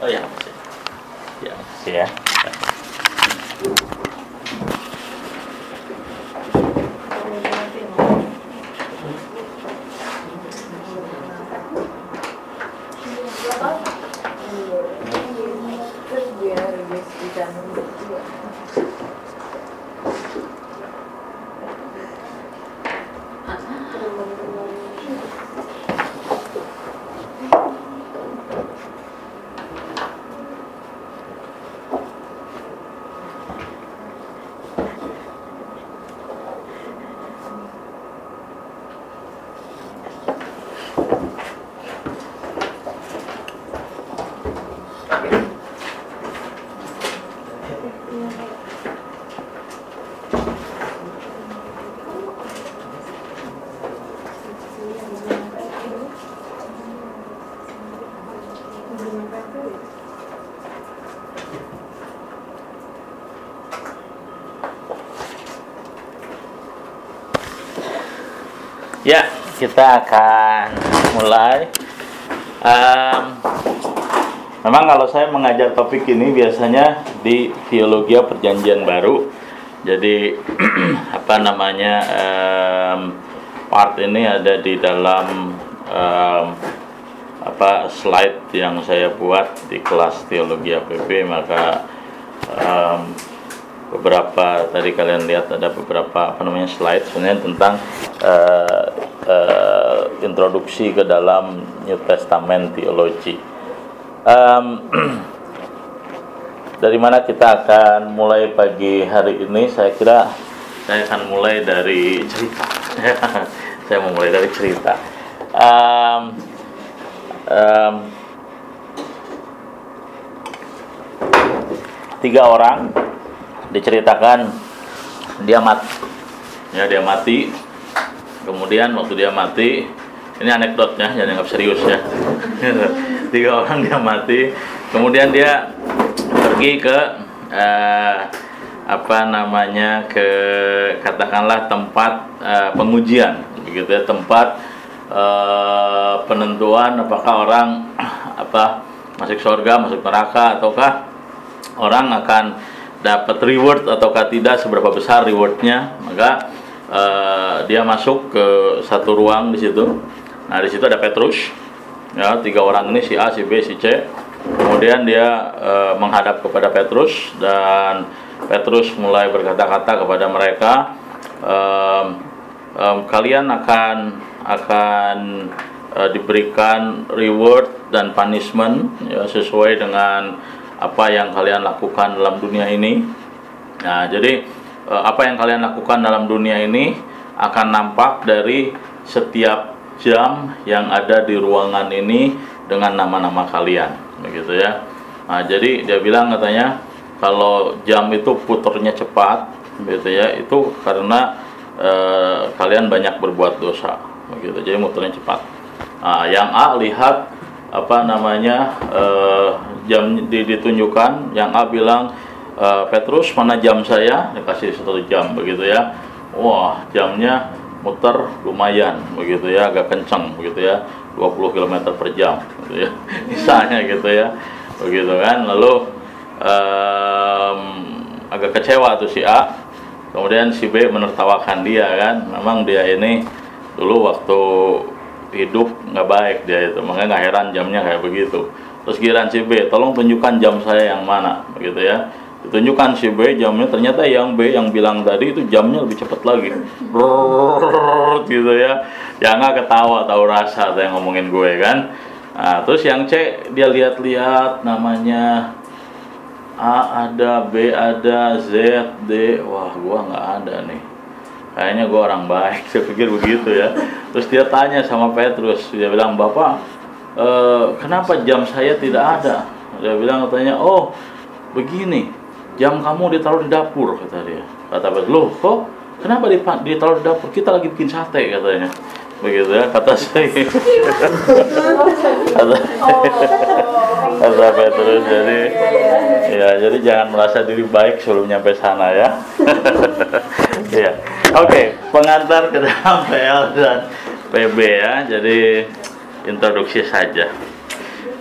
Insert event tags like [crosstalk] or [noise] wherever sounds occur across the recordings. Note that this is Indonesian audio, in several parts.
Oh ya, makasih. Ya, makasih ya. Ya, kita akan mulai. Em, memang kalau saya mengajar topik ini biasanya di teologi perjanjian baru. Jadi [clears throat] apa namanya em, part ini ada di dalam em, apa slide yang saya buat di kelas teologi APB maka em, beberapa tadi kalian lihat ada beberapa apa namanya slide sebenarnya tentang eh, eh, introduksi ke dalam New Testament teologi. Em, [clears throat] dari mana kita akan mulai pagi hari ini? Saya kira saya akan mulai dari cerita. [laughs] saya mau mulai dari cerita. Em, em, tiga orang diceritakan dia mati ya dia mati kemudian waktu dia mati ini anekdotnya jangan anggap serius ya. [laughs] Tiga orang dia mati. Kemudian dia pergi ke eh, apa namanya ke katakanlah tempat eh, pengujian begitu ya. Tempat eh, penentuan apakah orang [clears throat] apa masuk surga masuk neraka ataukah orang akan dapat reward ataukah tidak seberapa besar rewardnya. Maka eh, dia masuk ke satu ruang di situ. Nah di situ ada Petrus. Ya tiga orang ini si A si B si C. Kemudian dia eh, menghadap kepada Petrus dan Petrus mulai berkata-kata kepada mereka em, em, kalian akan akan eh, diberikan reward dan punishment ya sesuai dengan apa yang kalian lakukan dalam dunia ini. Nah, jadi apa yang kalian lakukan dalam dunia ini akan nampak dari setiap jam yang ada di ruangan ini dengan nama-nama kalian, begitu ya. Nah, jadi dia bilang katanya kalau jam itu puternya cepat, gitu ya, itu karena eh, kalian banyak berbuat dosa, begitu. Jadi muternya cepat. Nah, yang A lihat apa namanya eh, jam di- ditunjukkan yang A bilang "Eh, Petrus mana jam saya? Dikasih satu jam begitu ya. Wah jamnya muter lumayan begitu ya. Agak kenceng begitu ya. 20 km per jam gitu ya. [laughs] Misalnya gitu ya. Begitu kan. Lalu em, agak kecewa tuh si A. Kemudian si B menertawakan dia kan. Memang dia ini dulu waktu hidup nggak baik dia itu. Makanya nggak heran jamnya kayak begitu. Terus giran si B tolong tunjukkan jam saya yang mana begitu ya ditunjukkan si B jamnya ternyata yang B yang bilang tadi itu jamnya lebih cepat lagi. Brrrr, gitu ya. Ya nggak ketawa tahu rasa ada yang ngomongin gue kan? Nah, terus yang C dia lihat-lihat namanya A ada B ada Z D. Wah gua nggak ada nih. Kayaknya gue orang baik [laughs] saya pikir begitu ya. Terus dia tanya sama Petrus dia bilang bapak eh, kenapa jam saya tidak ada? Dia bilang katanya oh begini jam kamu ditaruh di dapur kata dia. Kata Petrus loh kok? Kenapa ditaruh di dapur? Kita lagi bikin sate katanya. Begitu ya kata saya. [laughs] Kata, kata Petrus jadi ya jadi jangan merasa diri baik sebelum nyampe sana ya. [laughs] Ya oke pengantar ke dalam PL dan PB ya. Jadi introduksi saja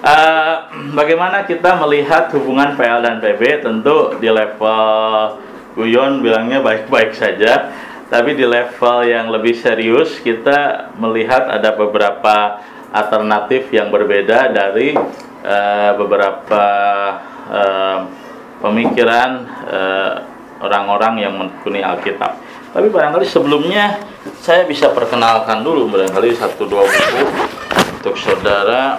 uh, bagaimana kita melihat hubungan PL dan PB? Tentu di level Guyon bilangnya baik-baik saja, tapi di level yang lebih serius kita melihat ada beberapa alternatif yang berbeda dari uh, beberapa uh, pemikiran orang-orang yang menekuni Alkitab. Tapi barangkali sebelumnya saya bisa perkenalkan dulu barangkali satu dua buku untuk saudara.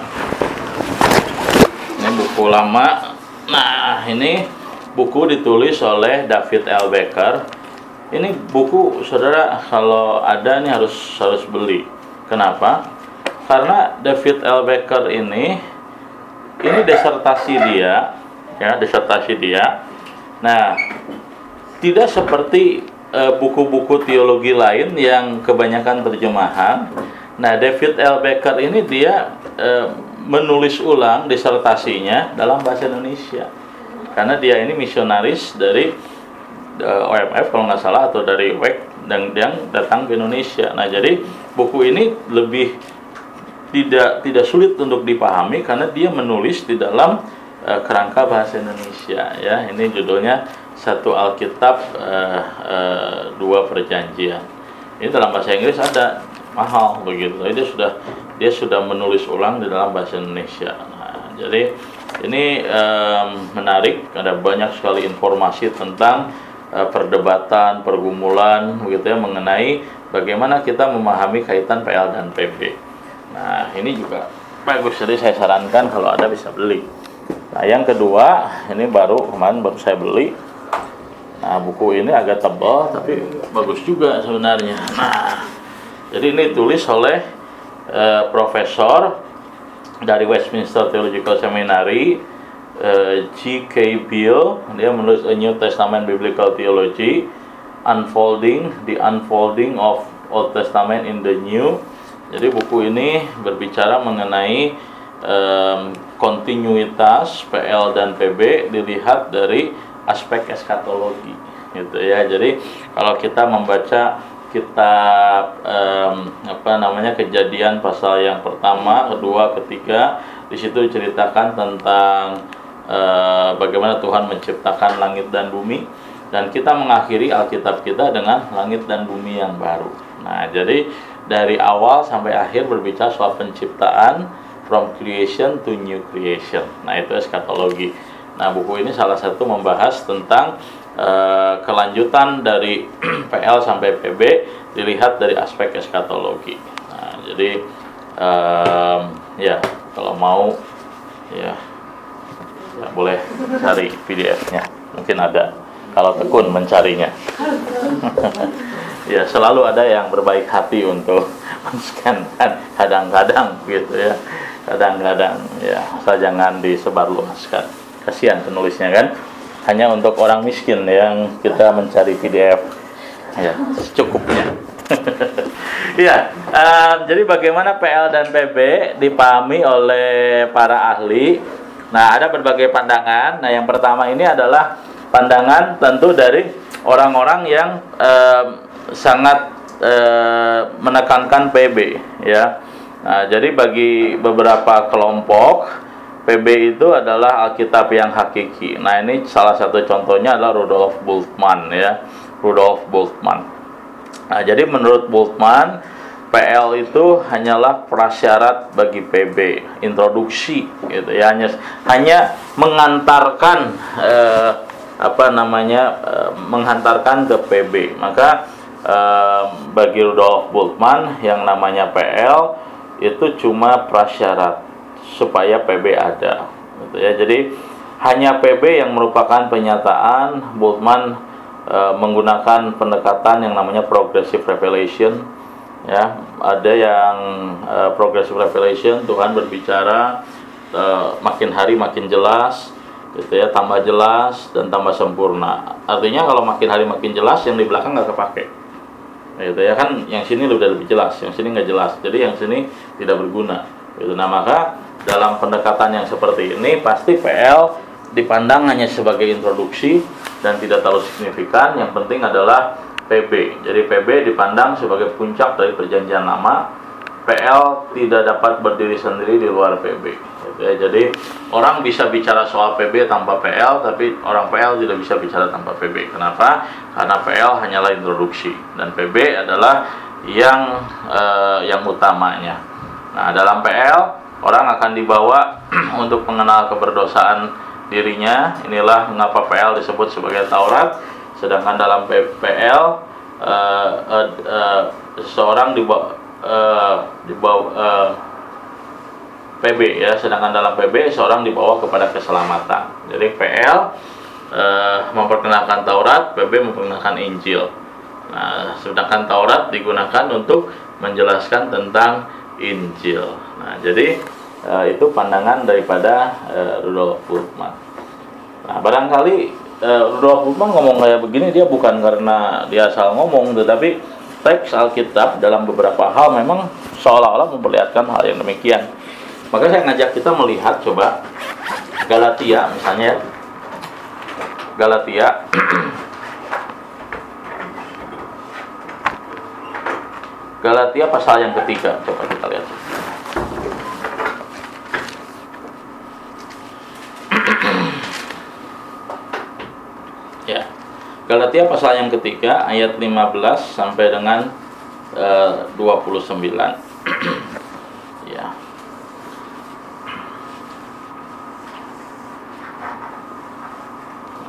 Ini buku lama. Nah, ini buku ditulis oleh David L. Becker. Ini buku saudara kalau ada nih harus harus beli. Kenapa? Karena David L. Becker ini ini desertasi dia, ya desertasi dia. Nah, tidak seperti eh, buku-buku uh, teologi lain yang kebanyakan terjemahan. Nah, David L. Becker ini dia uh, menulis ulang disertasinya dalam bahasa Indonesia karena dia ini misionaris dari uh, eh, OMF kalau nggak salah atau dari WEC dan yang datang ke Indonesia. Nah jadi buku ini lebih tidak tidak sulit untuk dipahami karena dia menulis di dalam uh, kerangka bahasa Indonesia ya. Ini judulnya satu Alkitab uh, uh, dua perjanjian. Ini dalam bahasa Inggris ada mahal begitu. Jadi dia sudah dia sudah menulis ulang di dalam bahasa Indonesia. Nah, jadi ini um, menarik, ada banyak sekali informasi tentang uh, perdebatan, pergumulan, begitu ya, mengenai bagaimana kita memahami kaitan PL dan PB. Nah, ini juga bagus, jadi saya sarankan kalau ada bisa beli. Nah, yang kedua, ini baru kemarin baru saya beli. Nah, buku ini agak tebal, tapi bagus juga sebenarnya. Nah, jadi ini tulis oleh uh, Profesor dari Westminster Theological Seminary eh, G.K. Beale dia menulis A New Testament Biblical Theology Unfolding the Unfolding of Old Testament in the New jadi buku ini berbicara mengenai um, kontinuitas PL dan PB dilihat dari aspek eskatologi gitu ya jadi kalau kita membaca kitab um, apa namanya kejadian pasal yang pertama, kedua, ketiga di situ diceritakan tentang uh, bagaimana Tuhan menciptakan langit dan bumi dan kita mengakhiri Alkitab kita dengan langit dan bumi yang baru. Nah, jadi dari awal sampai akhir berbicara soal penciptaan from creation to new creation. Nah, itu eskatologi. Nah, buku ini salah satu membahas tentang Eh, kelanjutan dari [clears throat] PL sampai PB dilihat dari aspek eskatologi. Nah, jadi um, ya kalau mau ya, ya boleh cari PDF-nya. Mungkin ada kalau tekun mencarinya. [laughs] ya selalu ada yang berbaik hati untuk [laughs] men kadang-kadang gitu ya kadang-kadang ya asal jangan disebarluaskan kasihan penulisnya kan hanya untuk orang miskin yang kita mencari PDF ya secukupnya. [laughs] ya, uh, jadi bagaimana PL dan PB dipahami oleh para ahli? Nah, ada berbagai pandangan. Nah, yang pertama ini adalah pandangan tentu dari orang-orang yang uh, sangat uh, menekankan PB, ya. Nah, jadi bagi beberapa kelompok PB itu adalah Alkitab yang hakiki. Nah, ini salah satu contohnya adalah Rudolf Bultmann ya. Rudolf Bultmann. Nah, jadi menurut Bultmann, PL itu hanyalah prasyarat bagi PB, introduksi gitu ya, hanya hanya mengantarkan eh, apa namanya eh, menghantarkan ke PB. Maka eh, bagi Rudolf Bultmann yang namanya PL itu cuma prasyarat supaya PB ada gitu ya. Jadi hanya PB yang merupakan penyataan Bultmann e, menggunakan pendekatan yang namanya progressive revelation ya. Ada yang e, progressive revelation Tuhan berbicara e, makin hari makin jelas gitu ya tambah jelas dan tambah sempurna. Artinya kalau makin hari makin jelas yang di belakang nggak kepake. Gitu ya kan yang sini udah lebih jelas yang sini nggak jelas. Jadi yang sini tidak berguna. Gitu. Nah maka dalam pendekatan yang seperti ini pasti PL dipandang hanya sebagai introduksi dan tidak terlalu signifikan yang penting adalah PB jadi PB dipandang sebagai puncak dari perjanjian lama PL tidak dapat berdiri sendiri di luar PB ya. Jadi orang bisa bicara soal PB tanpa PL, tapi orang PL tidak bisa bicara tanpa PB. Kenapa? Karena PL hanyalah introduksi dan PB adalah yang eh, yang utamanya. Nah, dalam PL orang akan dibawa [clears throat] untuk mengenal keberdosaan dirinya. Inilah mengapa PL disebut sebagai Taurat. Sedangkan dalam PL eh, eh, eh, seseorang dibawa eh, dibawa eh, PB ya, sedangkan dalam PB seorang dibawa kepada keselamatan. Jadi PL eh, memperkenalkan Taurat, PB memperkenalkan Injil. Nah, sedangkan Taurat digunakan untuk menjelaskan tentang Injil. Nah, jadi eh, itu pandangan daripada eh, Rudolf Bultmann. Nah, barangkali eh, Rudolf Bultmann ngomong kayak begini dia bukan karena dia asal ngomong, tetapi teks Alkitab dalam beberapa hal memang seolah-olah memperlihatkan hal yang demikian. Maka saya ngajak kita melihat coba Galatia misalnya ya. Galatia [clears throat] Galatia pasal yang ketiga coba kita lihat. [clears throat] ya. Galatia pasal yang ketiga ayat 15 sampai dengan uh, 29. [clears throat] ya.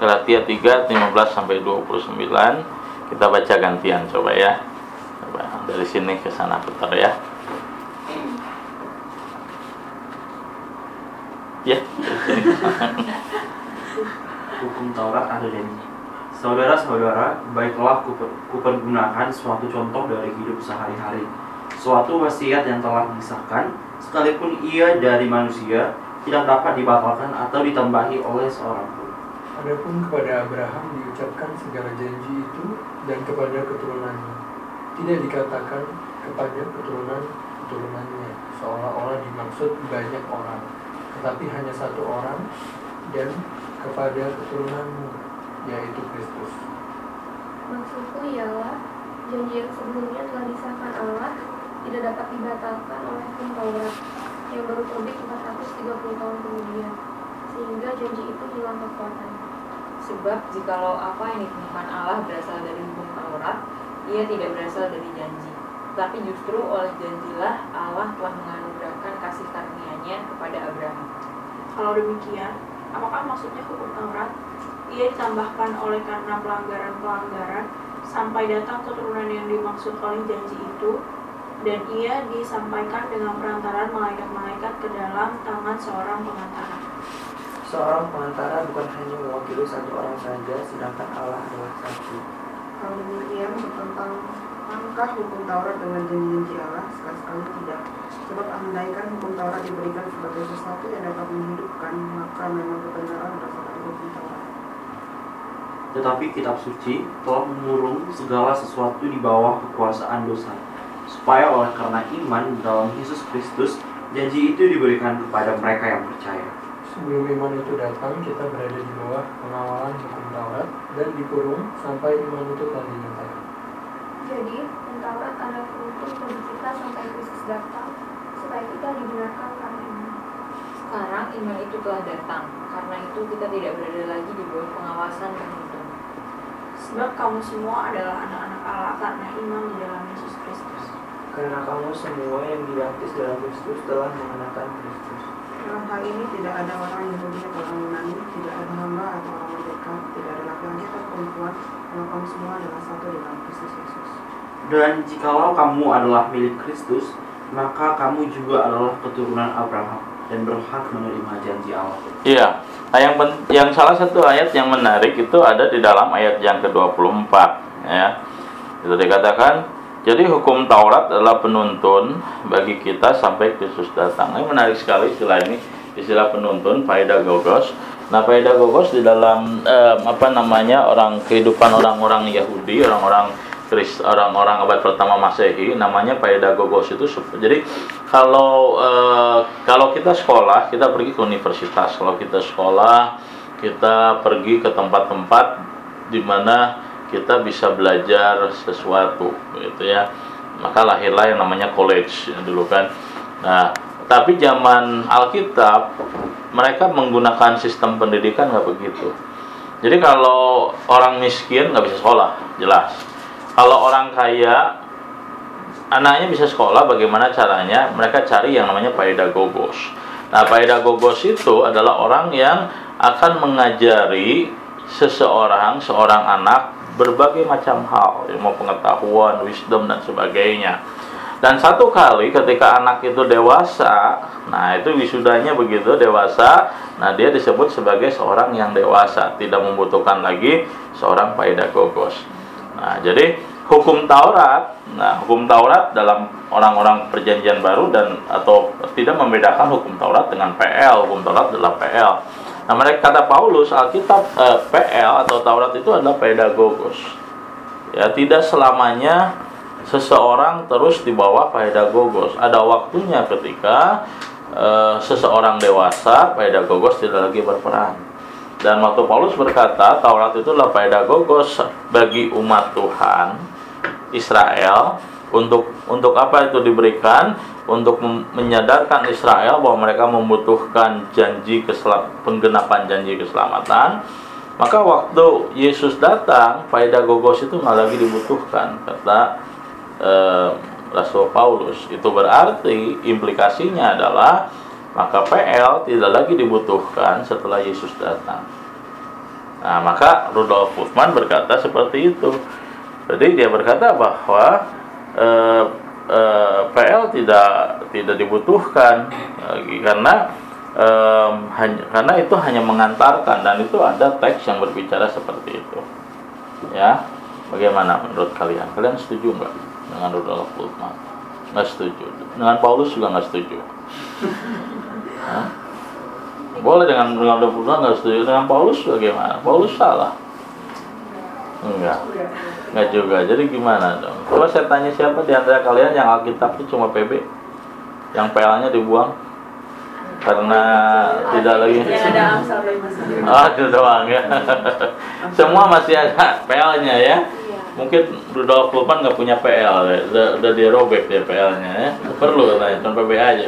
Galatia 3 15 sampai 29 kita baca gantian coba ya dari sini ke sana putar ya ya hukum Taurat ada janji. Saudara-saudara, baiklah kuper- kupergunakan suatu contoh dari hidup sehari-hari. Suatu wasiat yang telah disahkan, sekalipun ia dari manusia, tidak dapat dibatalkan atau ditambahi oleh seorang pun. Adapun kepada Abraham diucapkan segala janji itu dan kepada keturunannya. Tidak dikatakan kepada keturunan keturunannya, seolah-olah dimaksud banyak orang, tetapi hanya satu orang dan kepada keturunanmu, yaitu Kristus. Maksudku ialah janji yang sebelumnya telah disahkan Allah tidak dapat dibatalkan oleh hukum Taurat yang baru terbit 430 tahun kemudian sehingga janji itu hilang kekuatannya. Sebab jikalau apa yang ditemukan Allah berasal dari hukum Taurat, ia tidak berasal dari janji. Tetapi justru oleh janjilah Allah telah menganugerahkan kasih karunia-Nya kepada Abraham. Kalau demikian, apakah maksudnya hukum Taurat? Ia ditambahkan oleh karena pelanggaran-pelanggaran sampai datang keturunan yang dimaksud oleh janji itu dan ia disampaikan dengan perantaran malaikat-malaikat ke dalam tangan seorang pengantara. Seorang pengantara bukan hanya mewakili satu orang saja, sedangkan Allah adalah satu. Kalau demikian bertentang Angkah hukum Taurat dengan janji-janji Allah sekali-sekali tidak Sebab andaikan hukum Taurat diberikan sebagai sesuatu yang dapat menghidupkan Maka memang kebenaran berdasarkan hukum Taurat Tetapi kitab suci telah mengurung segala sesuatu di bawah kekuasaan dosa, supaya oleh karena iman dalam Yesus Kristus, janji itu diberikan kepada mereka yang percaya. Sebelum iman itu datang, kita berada di bawah pengawalan hukum Taurat dan dikurung sampai iman itu telah dinyatakan. Jadi, hukum Taurat adalah penuntun bagi kita sampai Kristus datang supaya kita dibenarkan karena iman. Sekarang iman itu telah datang, karena itu kita tidak berada lagi di bawah pengawasan penuntun. Sebab kamu semua adalah anak-anak Allah karena iman di dalam Yesus Kristus. Karena kamu semua yang dibaptis dalam Kristus telah mengenakan Kristus. Dalam hal ini tidak ada orang Yahudi atau orang Yunani Tidak ada hamba atau orang merdeka Tidak ada laki-laki atau perempuan Karena kamu semua adalah satu di dalam Kristus Yesus Dan jikalau kamu adalah milik Kristus, maka kamu juga adalah keturunan Abraham dan berhak menerima janji Allah. Iya. Nah, yang pen- yang salah satu ayat yang menarik itu ada di dalam ayat yang ke-24 ya. Itu dikatakan jadi hukum Taurat adalah penuntun bagi kita sampai Kristus datang. Ini menarik sekali istilah ini, istilah penuntun pedagogos. Nah, pedagogos di dalam eh, apa namanya orang kehidupan orang-orang Yahudi, orang-orang Kris, orang-orang abad pertama Masehi namanya pedagogos itu sup- jadi kalau eh, kalau kita sekolah kita pergi ke universitas kalau kita sekolah kita pergi ke tempat-tempat di mana kita bisa belajar sesuatu gitu ya maka lahirlah yang namanya college ya, dulu kan nah tapi zaman Alkitab mereka menggunakan sistem pendidikan nggak begitu. Jadi kalau orang miskin nggak bisa sekolah, jelas. Kalau orang kaya anaknya bisa sekolah, bagaimana caranya? Mereka cari yang namanya pedagogos. Nah, pedagogos itu adalah orang yang akan mengajari seseorang, seorang anak berbagai macam hal, mau pengetahuan, wisdom dan sebagainya. Dan satu kali ketika anak itu dewasa, nah itu wisudanya begitu dewasa, nah dia disebut sebagai seorang yang dewasa, tidak membutuhkan lagi seorang pedagogos. Nah, jadi hukum Taurat, nah hukum Taurat dalam orang-orang perjanjian baru dan atau tidak membedakan hukum Taurat dengan PL, hukum Taurat adalah PL. Nah, mereka kata Paulus, Alkitab eh, PL atau Taurat itu adalah pedagogos. Ya, tidak selamanya seseorang terus di bawah. Ada waktunya ketika e, seseorang dewasa pedagogos tidak lagi berperan. Dan waktu Paulus berkata Taurat itu adalah pedagogos bagi umat Tuhan Israel untuk untuk apa itu diberikan untuk menyadarkan Israel bahwa mereka membutuhkan janji keselam, penggenapan janji keselamatan maka waktu Yesus datang pedagogos itu nggak lagi dibutuhkan kata eh, Rasul Paulus. Itu berarti implikasinya adalah maka PL tidak lagi dibutuhkan setelah Yesus datang. Nah, maka Rudolf Bultmann berkata seperti itu. Jadi dia berkata bahwa eh, eh, PL tidak tidak dibutuhkan lagi karena eh, hanya, karena itu hanya mengantarkan dan itu ada teks yang berbicara seperti itu. Ya, bagaimana menurut kalian? Kalian setuju nggak? dengan Rudolf Bultmann nggak setuju dengan Paulus juga nggak setuju Hah? boleh dengan dengan Rudolf Bultmann nggak setuju dengan Paulus bagaimana Paulus salah enggak. Enggak juga. Jadi gimana dong? Coba saya tanya siapa di antara kalian yang Alkitab itu cuma PB yang PL-nya dibuang? Karena tidak lagi ada Mazmur. ah itu doang ya. [laughs] Semua masih ada PL-nya ya. Mungkin Rudolf Bultmann nggak punya PL ya. udah, udah dirobek dia PL-nya ya. Perlu katanya cuma PB aja.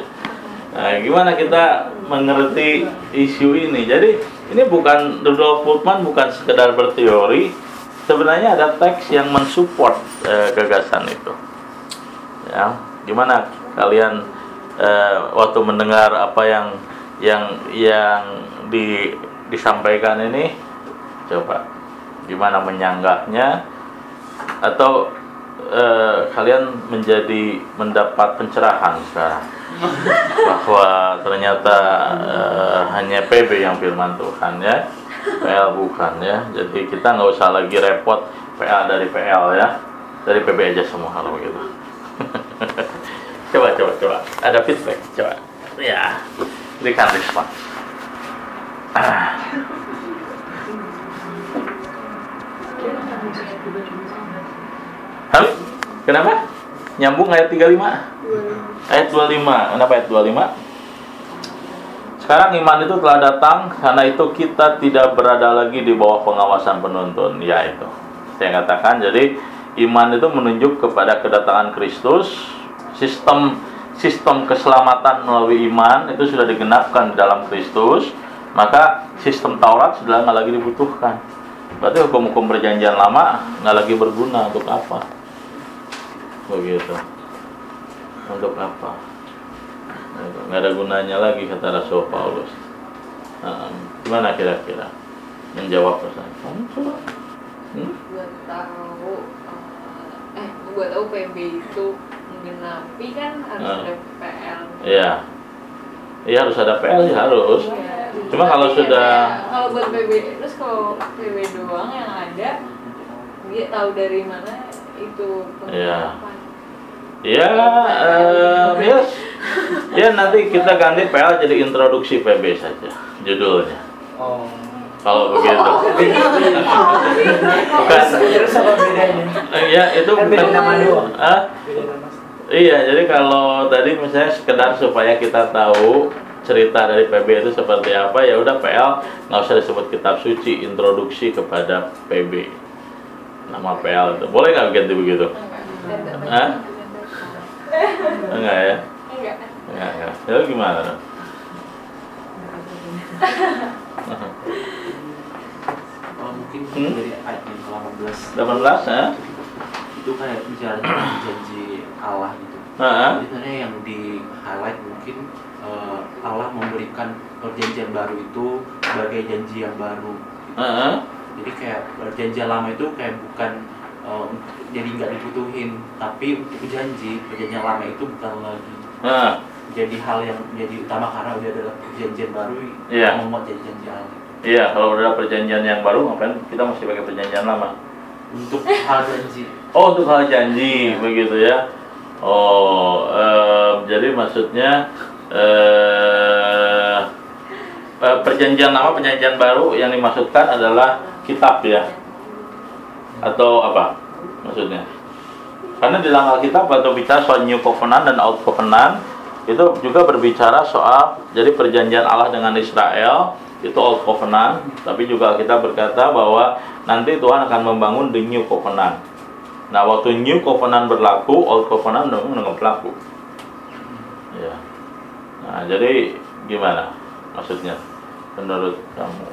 Nah gimana kita mengerti isu ini? Jadi ini bukan Rudolf Bultmann bukan sekedar berteori sebenarnya ada teks yang mensupport eh, gagasan itu. Ya gimana kalian eh, waktu mendengar apa yang yang yang di, disampaikan ini coba gimana menyanggahnya? Atau eh, kalian menjadi mendapat pencerahan sekarang? [laughs] Bahwa ternyata eh, hanya PB yang firman Tuhan ya PL bukan ya jadi kita nggak usah lagi repot PL dari PL ya dari PB aja semua kalau begitu [laughs] coba coba coba ada feedback coba ya berikan respon [clears throat] ah. Hah? Kenapa? Nyambung ayat 35? Ayat 25. Kenapa ayat 25? Sekarang iman itu telah datang karena itu kita tidak berada lagi di bawah pengawasan penuntun. Ya itu. Saya katakan jadi iman itu menunjuk kepada kedatangan Kristus. Sistem sistem keselamatan melalui iman itu sudah digenapkan di dalam Kristus. Maka sistem Taurat sudah nggak lagi dibutuhkan. Berarti hukum-hukum perjanjian lama nggak lagi berguna untuk apa? begitu untuk apa nggak ada gunanya lagi kata Rasul Paulus nah, gimana kira-kira menjawab pertanyaan kamu coba hmm? Gua tahu eh, eh gua tahu PB itu menggenapi kan harus Ah. ada PL. iya iya harus ada PL ya harus Iya. Cuma kalau ya sudah- kayak kalau buat PB terus kalau PB doang yang ada dia tahu dari mana itu Iya. pengungkapan. Ya em, ya ya nanti kita ganti PL jadi introduksi PB saja judulnya Oh. kalau begitu bukan Terus apa bedanya? eh, ya itu Kan beda bukan nama doang. Ah, Beda nama. Iya, jadi kalau tadi misalnya sekedar supaya kita tahu cerita dari PB itu seperti apa, ya udah PL nggak usah disebut kitab suci, introduksi kepada PB. Nama PL itu. Boleh nggak ganti begitu? Hah? [laughs] Enggak ya? Enggak. Enggak, enggak. Ya gimana? Oh, mungkin Hmm? dari ayat yang ke-18 18 ya? itu kayak bicara [coughs] janji Allah gitu. Heeh. Jadi sebenarnya yang di highlight mungkin eh, Allah memberikan perjanjian baru itu sebagai janji yang baru. gitu. Heeh. Jadi kayak perjanjian lama itu kayak bukan eh, jadi nggak dibutuhin, tapi untuk janji perjanjian lama itu bukan lagi Heeh. jadi hal yang menjadi utama karena udah ada perjanjian baru Iya. yang membuat jadi janji Allah. Iya, kalau udah ada perjanjian yang baru ngapain kita masih pakai perjanjian lama? Untuk hal janji Oh, untuk hal janji begitu ya. Oh, eh, jadi maksudnya eh, perjanjian lama, perjanjian baru yang dimaksudkan adalah kitab ya. Atau apa maksudnya? Karena di dalam Alkitab atau bicara soal New Covenant dan Old Covenant itu juga berbicara soal jadi perjanjian Allah dengan Israel itu Old Covenant, tapi juga kita berkata bahwa nanti Tuhan akan membangun the New Covenant. Nah, waktu New Covenant berlaku, Old Covenant memang berlaku. Ya. Nah, jadi gimana maksudnya menurut kamu?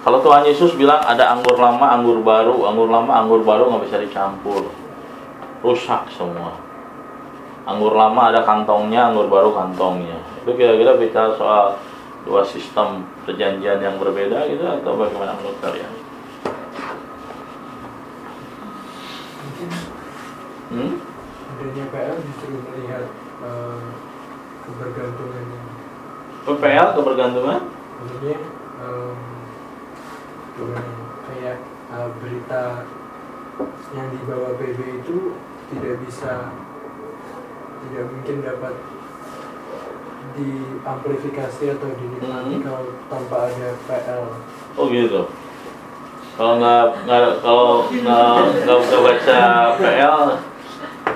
Kalau Tuhan Yesus bilang ada anggur lama, anggur baru, anggur lama, anggur baru nggak bisa dicampur, rusak semua. Anggur lama ada kantongnya, anggur baru kantongnya. Itu kira-kira bicara soal dua sistem perjanjian yang berbeda gitu atau bagaimana menurut kalian? Hmm? adanya PL justru melihat eh, kebergantungannya PPL kebergantungan? maksudnya em, ya, kayak eh, berita yang dibawa PB itu tidak bisa tidak mungkin dapat diamplifikasi atau dinikmati Mhm. kalau tanpa ada PL Oh gitu. Kalau nggak nggak kalau nggak nggak nggak baca PL,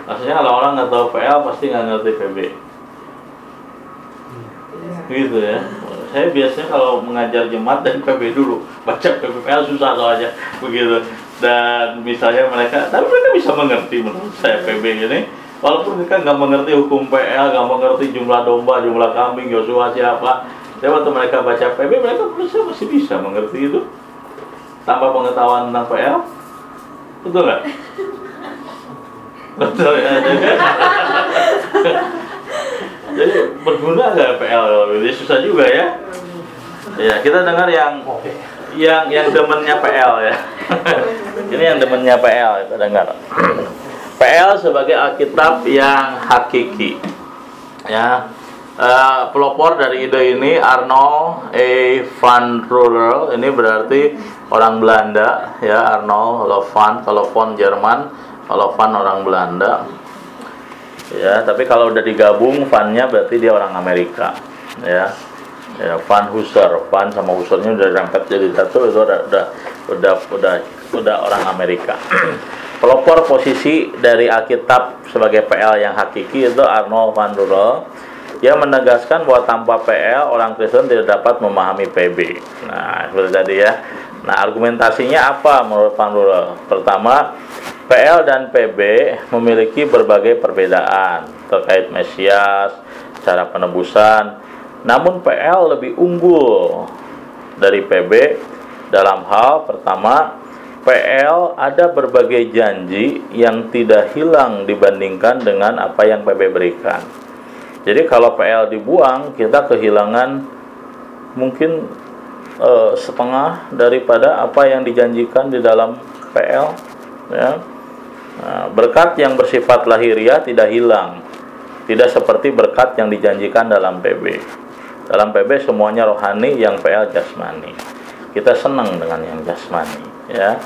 maksudnya kalau orang nggak tahu PL pasti nggak ngerti PB. Gitu ya. Saya biasanya kalau mengajar jemaat dan PB dulu, baca PBPL susah soalnya begitu. Dan misalnya mereka, tapi mereka bisa mengerti menurut saya PB ini. Walaupun mereka nggak mengerti hukum PL, nggak mengerti jumlah domba, jumlah kambing, Yosua siapa. Tapi waktu mereka baca PB, mereka saya masih bisa mengerti itu tanpa pengetahuan tentang PL. Betul nggak? [laughs] Betul ya. [laughs] Jadi berguna nggak PL? Jadi susah juga ya. Ya kita dengar yang yang yang demennya PL ya. [laughs] Ini yang demennya PL kita dengar. PL sebagai Alkitab yang hakiki. Ya. Eh, pelopor dari ide ini Arnold A. van Ruller ini berarti orang Belanda ya Arnold kalau van kalau von Jerman kalau van orang Belanda ya tapi kalau udah digabung Van-nya berarti dia orang Amerika. Ya. Ya Van Husser Van sama Hussernya udah rangkat jadi satu itu udah udah udah udah, udah orang Amerika. [clears throat] Pelopor posisi dari Alkitab sebagai PL yang hakiki itu Arnold van Ruller dia menegaskan bahwa tanpa PL orang Kristen tidak dapat memahami PB nah seperti tadi ya. Nah argumentasinya apa menurut Van Ruller pertama PL dan PB memiliki berbagai perbedaan terkait Mesias, cara penebusan. Namun PL lebih unggul dari PB dalam hal pertama PL ada berbagai janji yang tidak hilang dibandingkan dengan apa yang PB berikan. Jadi kalau PL dibuang, kita kehilangan mungkin eh, setengah daripada apa yang dijanjikan di dalam PL ya. Nah, berkat yang bersifat lahiriah tidak hilang. Tidak seperti berkat yang dijanjikan dalam PB. Dalam PB semuanya rohani, yang PL jasmani. Kita senang dengan yang jasmani, ya.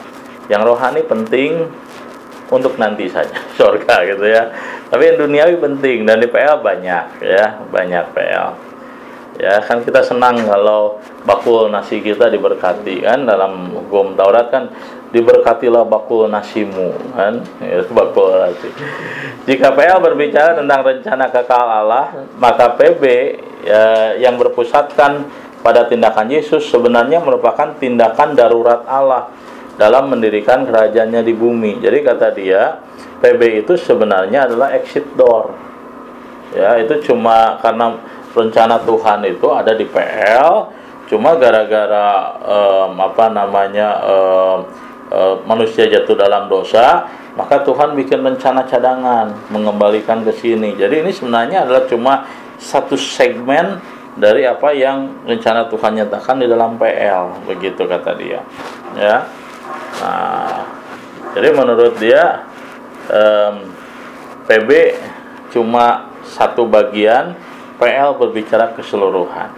Yang rohani penting untuk nanti saja, [laughs] surga gitu ya. Tapi yang duniawi penting dan di PL banyak ya, banyak PL. Ya, kan kita senang kalau bakul nasi kita diberkati kan dalam hukum Taurat kan diberkatilah bakul nasimu kan ya, bakul nasi. Jika PL berbicara tentang rencana kekal Allah, maka PB ya, yang berpusatkan pada tindakan Yesus sebenarnya merupakan tindakan darurat Allah dalam mendirikan kerajaannya di bumi. Jadi kata dia, PB itu sebenarnya adalah exit door. Ya, itu cuma karena rencana Tuhan itu ada di PL, cuma gara-gara em, apa namanya em, em, manusia jatuh dalam dosa, maka Tuhan bikin rencana cadangan mengembalikan ke sini. Jadi ini sebenarnya adalah cuma satu segmen dari apa yang rencana Tuhan nyatakan di dalam PL, begitu kata dia. Ya. Nah, jadi menurut dia em, PB cuma satu bagian, PL berbicara keseluruhan.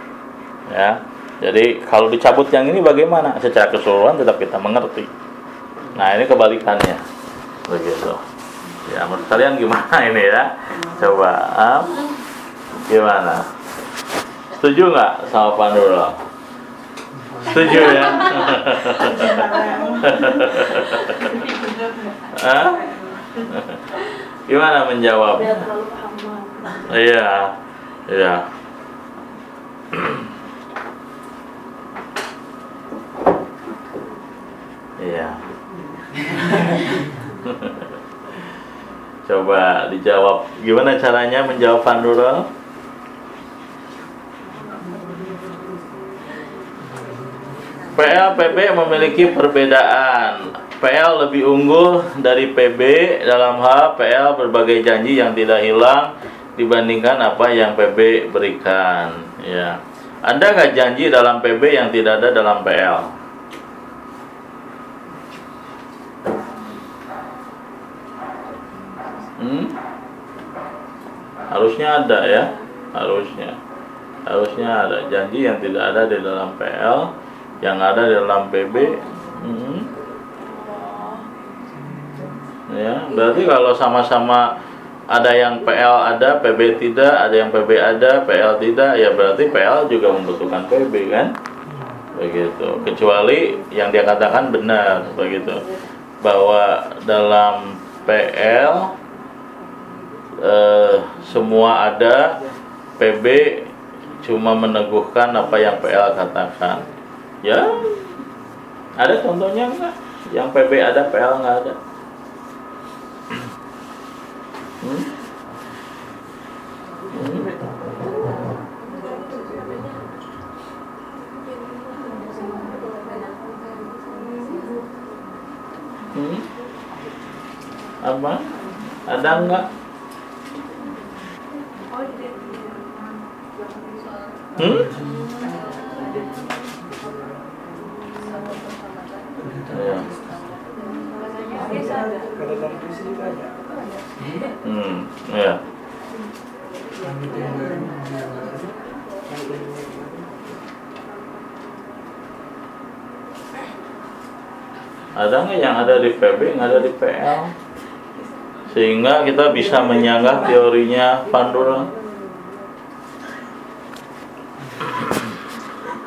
Ya. Jadi kalau dicabut yang ini bagaimana? Secara keseluruhan tetap kita mengerti. Nah, ini kebalikannya. Begitu. Ya, menurut kalian gimana [laughs] ini ya? Coba Am, gimana? Setuju nggak sama Pandura? Setuju ya? Hah? Gimana menjawab? Iya, iya. Iya. [laughs] Coba dijawab. Gimana caranya menjawab Pandura? PL PB memiliki perbedaan. PL lebih unggul dari PB dalam hal PL berbagai janji yang tidak hilang dibandingkan apa yang PB berikan. Ya, ada nggak janji dalam PB yang tidak ada dalam PL? Hmm? Harusnya ada ya, harusnya, harusnya ada janji yang tidak ada di dalam PL, yang ada di dalam PB. Hmm. Ya, berarti kalau sama-sama ada yang PL ada, PB tidak, ada yang PB ada, PL tidak, ya berarti PL juga membutuhkan PB kan? Begitu. Kecuali yang dia katakan benar begitu. Bahwa dalam PL eh, semua ada, PB cuma meneguhkan apa yang PL katakan. Ya, ada contohnya enggak? Yang PB ada, PL nggak ada. Hmm? Hmm? Hmm? Apa? Ada enggak? Hmm? Ya. Ada. Hmm, ya. baru. Ada nggak yang ada di PB, nggak ada di PL? Sehingga kita bisa menyanggah teorinya Pandora.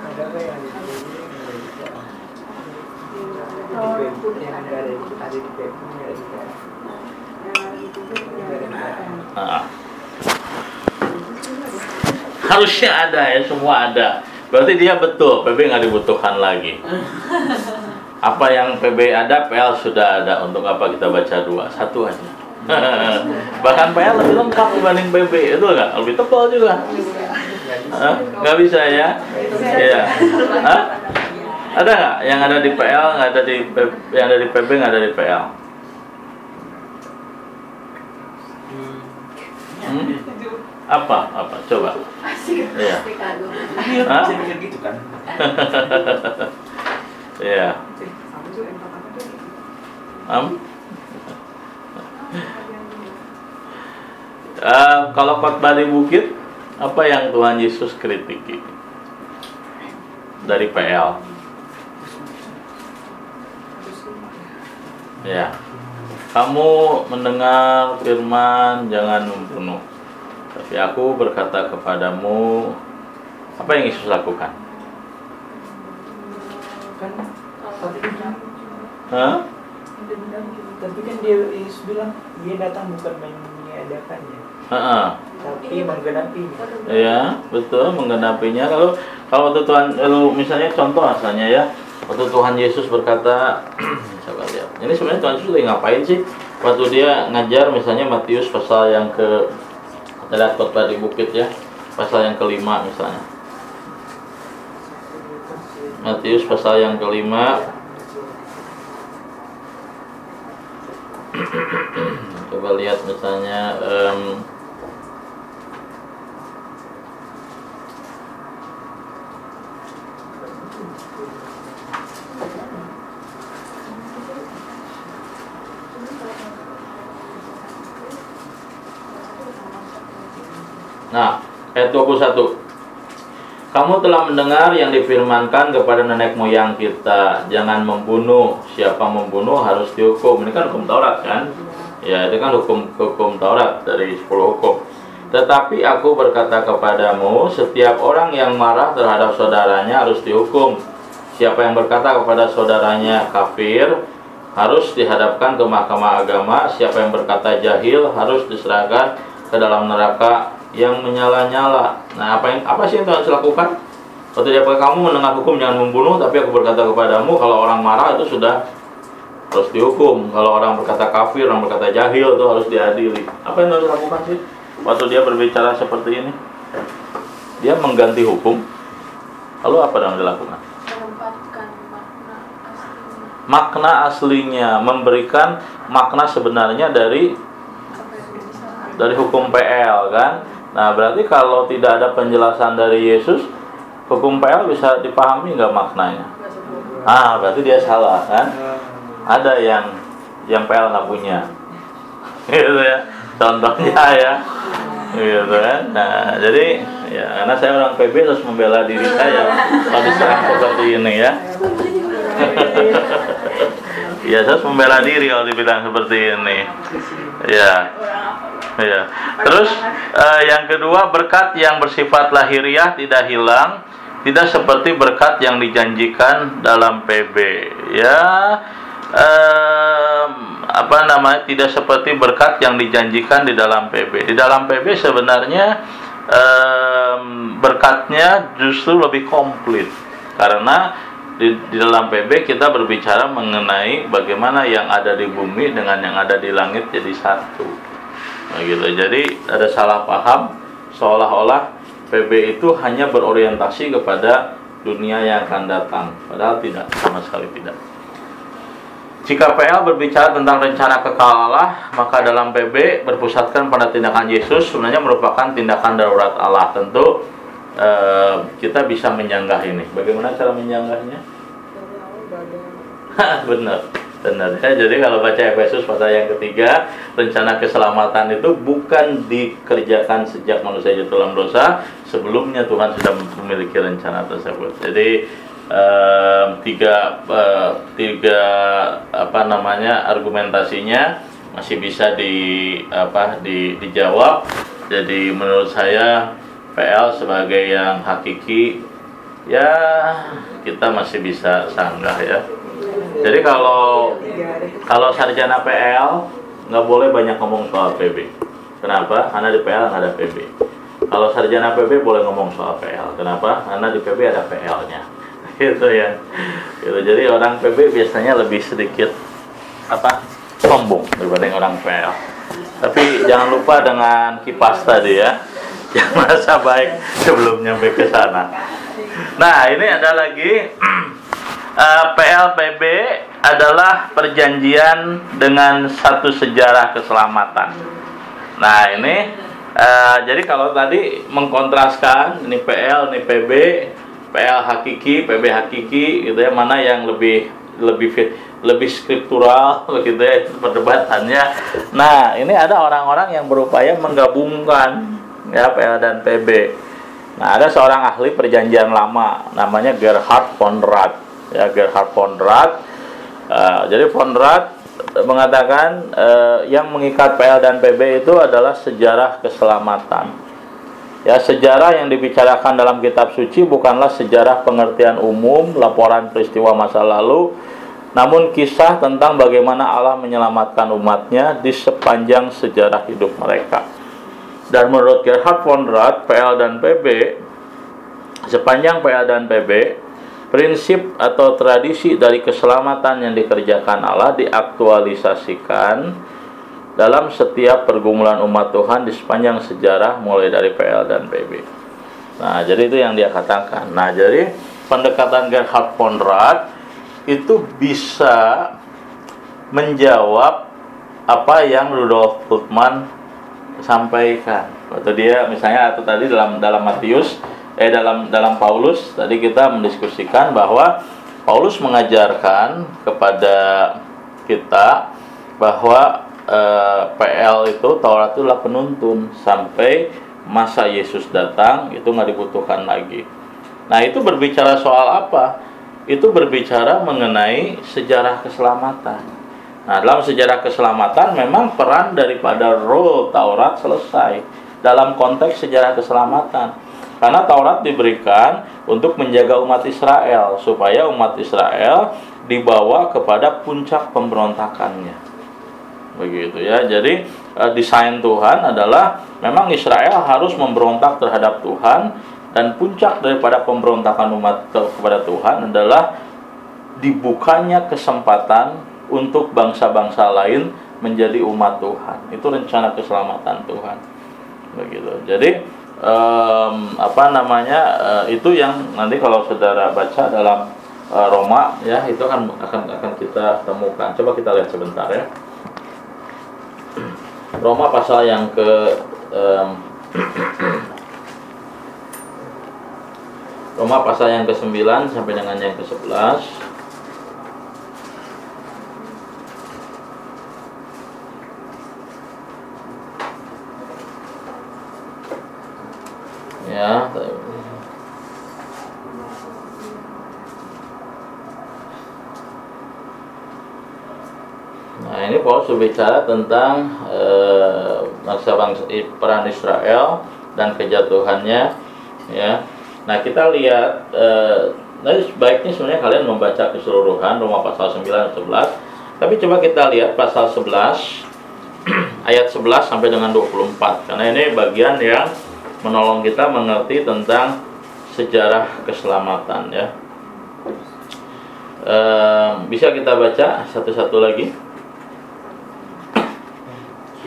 Ada yang di yang ada di. Nah. Harusnya ada ya, semua ada. Berarti dia betul, PB nggak dibutuhkan lagi. [laughs] Apa yang PB ada, PL sudah ada. Untuk apa kita baca dua? Satu aja. [laughs] Bahkan PL lebih lengkap dibanding PB, itu nggak? Lebih tebal juga. Nggak bisa ya? Iya. Ada nggak yang ada di PL, nggak ada di P- yang ada di PB, nggak ada di PL? Hmm? Apa? Apa? Coba. Iya. [laughs] Iya. Am? [laughs] Eh, kalau khotbah di bukit, apa yang Tuhan Yesus kritiki dari PL? Ya, kamu mendengar firman jangan membunuh. Tapi aku berkata kepadamu, apa yang Yesus lakukan? Kan tapi kan Hah? tapi kan dia Yesus bilang dia datang bukan meniadakannya, Heeh. Tapi menggenapinya. Iya, betul menggenapinya. Lalu kalau waktu Tuhan lalu misalnya contoh asalnya ya, waktu Tuhan Yesus berkata, [clears throat] coba lihat. Ini sebenarnya Tuhan Yesus lagi ngapain sih? Waktu dia ngajar misalnya Matius pasal yang ke Kita lihat khotbah di bukit ya, pasal yang kelima misalnya. Matius pasal yang kelima [clears throat] Coba lihat misalnya em, Nah, ayat 21 Kamu telah mendengar yang difirmankan kepada nenek moyang kita. Jangan membunuh. Siapa membunuh harus dihukum. Ini kan hukum Taurat kan? Ya itu kan hukum hukum Taurat dari 10 hukum. Tetapi aku berkata kepadamu Setiap orang yang marah terhadap saudaranya harus dihukum. Siapa yang berkata kepada saudaranya kafir Harus dihadapkan ke mahkamah agama. Siapa yang berkata jahil harus diserahkan ke dalam neraka yang menyala-nyala. Nah, apa yang apa sih yang harus dilakukan? Waktu dia pakai kamu mendengar hukum jangan membunuh, tapi aku berkata kepadamu kalau orang marah itu sudah harus dihukum. Kalau orang berkata kafir, orang berkata jahil itu harus diadili. Apa yang harus dilakukan sih? Waktu dia berbicara seperti ini, dia mengganti hukum. Lalu apa yang dilakukan? menempatkan makna aslinya Makna aslinya memberikan makna sebenarnya dari dari hukum PL kan. Nah berarti kalau tidak ada penjelasan dari Yesus, hukum PL bisa dipahami nggak maknanya? Ah berarti dia salah kan? Ada yang yang PL nggak punya, [laughs] gitu ya. Contohnya ya, gitu kan. Nah jadi ya karena saya orang PB harus membela diri saya kalau diserang seperti ini ya. [laughs] Ya saya harus membela diri kalau dibilang seperti ini. Ya. Ya. Terus eh, yang kedua berkat yang bersifat lahiriah tidak hilang, tidak seperti berkat yang dijanjikan dalam PB. Ya. em, apa namanya tidak seperti berkat yang dijanjikan di dalam PB. Di dalam PB sebenarnya em, berkatnya justru lebih komplit karena di, di dalam PB kita berbicara mengenai bagaimana yang ada di bumi dengan yang ada di langit jadi satu. Nah, gitu. Jadi ada salah paham seolah-olah PB itu hanya berorientasi kepada dunia yang akan datang, padahal tidak sama sekali tidak. Jika PL berbicara tentang rencana kekal Allah, maka dalam PB berpusatkan pada tindakan Yesus sebenarnya merupakan tindakan darurat Allah. Tentu eh, kita bisa menyanggah ini. Bagaimana cara menyanggahnya? [laughs] benar benar jadi kalau baca Efesus pasal yang ketiga rencana keselamatan itu bukan dikerjakan sejak manusia jatuh dalam dosa sebelumnya Tuhan sudah memiliki rencana tersebut. Jadi eh, tiga eh, tiga apa namanya argumentasinya masih bisa di apa di dijawab. Jadi menurut saya PL sebagai yang hakiki ya kita masih bisa sanggah ya jadi kalau kalau sarjana PL nggak boleh banyak ngomong soal PB. Kenapa? Karena di PL nggak ada PB. Kalau sarjana PB boleh ngomong soal PL. Kenapa? Karena di PB ada PL-nya. [laughs] Gitu ya. Gitu. Jadi orang PB biasanya lebih sedikit apa? sombong dibanding orang PL. Tapi jangan lupa dengan kipas tadi ya. [laughs] Jangan merasa baik sebelum nyampe ke sana. Nah, ini ada lagi [clears throat] Eh, PLPB adalah perjanjian dengan satu sejarah keselamatan. Nah ini eh, jadi kalau tadi mengkontraskan ini PL, ini PB, PL hakiki, PB hakiki, gitu ya mana yang lebih lebih lebih skriptural [laughs] gitu ya perdebatannya. Nah ini ada orang-orang yang berupaya menggabungkan ya PL dan PB. Nah ada seorang ahli perjanjian lama namanya Gerhard von Rath ya Gerhard von Rath. Uh, jadi von Rath mengatakan uh, yang mengikat PL dan PB itu adalah sejarah keselamatan. Ya, sejarah yang dibicarakan dalam kitab suci bukanlah sejarah pengertian umum, laporan peristiwa masa lalu, namun kisah tentang bagaimana Allah menyelamatkan umatnya di sepanjang sejarah hidup mereka. Dan menurut Gerhard von Rath, PL dan PB, sepanjang PL dan PB, prinsip atau tradisi dari keselamatan yang dikerjakan Allah diaktualisasikan dalam setiap pergumulan umat Tuhan di sepanjang sejarah mulai dari PL dan PB. Nah, jadi itu yang dia katakan. Nah, jadi pendekatan Gerhard Konrad itu bisa menjawab apa yang Rudolf Bultmann sampaikan. Waktu dia misalnya atau tadi dalam dalam Matius eh dalam dalam Paulus tadi kita mendiskusikan bahwa Paulus mengajarkan kepada kita bahwa eh, PL itu Taurat itu adalah penuntun sampai masa Yesus datang itu nggak dibutuhkan lagi. Nah itu berbicara soal apa? Itu berbicara mengenai sejarah keselamatan. Nah dalam sejarah keselamatan memang peran daripada role Taurat selesai dalam konteks sejarah keselamatan. Karena Taurat diberikan untuk menjaga umat Israel supaya umat Israel dibawa kepada puncak pemberontakannya. Begitu ya. Jadi eh, desain Tuhan adalah memang Israel harus memberontak terhadap Tuhan dan puncak daripada pemberontakan umat kepada Tuhan adalah dibukanya kesempatan untuk bangsa-bangsa lain menjadi umat Tuhan. Itu rencana keselamatan Tuhan. Begitu. Jadi um, apa namanya uh, itu yang nanti kalau saudara baca dalam uh, Roma ya itu akan akan akan kita temukan. Coba kita lihat sebentar ya. Roma pasal yang ke um, [clears throat] Roma pasal yang ke-9 sampai dengan yang ke-11 Ya, Nah ini Paulus berbicara tentang eh, bangsa-bangsa peran Israel dan kejatuhannya, ya. Nah kita lihat, eh, nah sebaiknya sebenarnya kalian membaca keseluruhan Roma pasal 9 dan 11 Tapi coba kita lihat pasal 11 [clears throat] ayat 11 sampai dengan 24 Karena ini bagian yang menolong kita mengerti tentang sejarah keselamatan ya. Eh, bisa kita baca satu-satu lagi?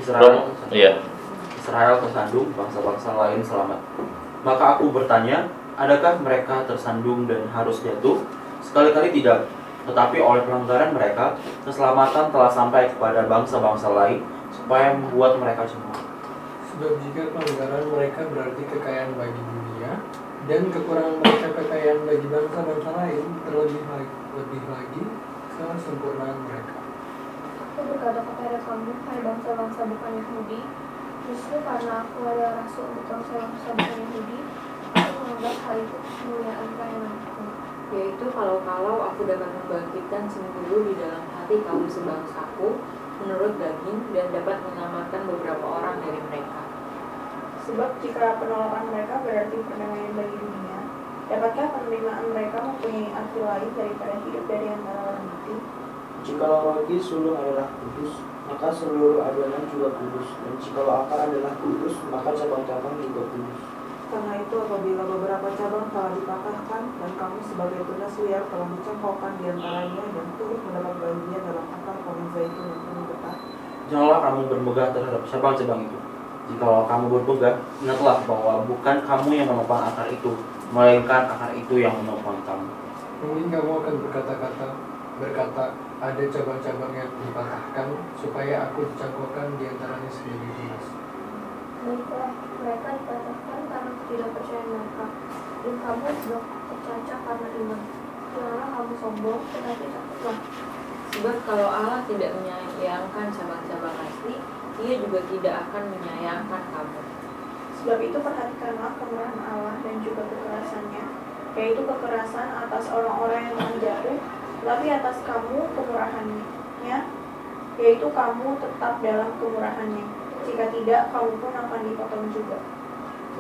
Israel, Roma, iya. Israel tersandung, bangsa-bangsa lain selamat. Maka aku bertanya, adakah mereka tersandung dan harus jatuh? Sekali-kali tidak. Tetapi oleh pelanggaran mereka, keselamatan telah sampai kepada bangsa-bangsa lain supaya membuat mereka semua. Sebab jika pelanggaran mereka berarti kekayaan bagi dunia dan kekurangan mereka kekayaan bagi bangsa-bangsa lain terlebih lagi, lebih lagi kesempurnaan mereka. Aku berkata kepada kamu, hai bangsa-bangsa bukan Yahudi, justru karena aku adalah rasul untuk bangsa-bangsa bukan Yahudi, aku menganggap hal itu kemuliaan pelayananku. Yaitu kalau-kalau aku dapat membangkitkan sendiri di dalam hati kaum sebangsaku menurut daging dan dapat menyelamatkan beberapa orang dari mereka. Sebab jika penolakan mereka berarti perdamaian bagi dunia, dapatkah penerimaan mereka mempunyai arti lain daripada hidup dari antara orang mati? Jikalau roti sulung adalah kudus, maka seluruh adonan juga kudus. Dan jikalau akar adalah kudus, maka cabang-cabang juga kudus. Karena itu apabila beberapa cabang telah dipatahkan dan kamu sebagai tunas liar telah dicangkokkan di antaranya dan turut mendapat bagian dalam akar pohon zaitun yang penuh getah, Janganlah kamu bermegah terhadap cabang-cabang itu. Jikalau kamu bermegah, ingatlah bahwa bukan kamu yang menopang akar itu, melainkan akar itu yang menopang kamu. Mungkin kamu akan berkata-kata berkata ada cabang-cabang yang dipatahkan supaya aku dicangkokkan di antaranya tunas. Baiklah, mereka dikatakan karena ketidakpercayaan mereka, dan kamu sudah tercacat karena iman. Janganlah kamu sombong, tetapi takutlah. Sebab kalau Allah tidak menyayangkan cabang-cabang asli, Ia juga tidak akan menyayangkan kamu. Sebab itu perhatikanlah kemurahan Allah dan juga kekerasannya, yaitu kekerasan atas orang-orang yang menjatuh, tetapi atas kamu kemurahannya, yaitu kamu tetap dalam kemurahannya. Jika tidak, kamu pun akan dipotong juga.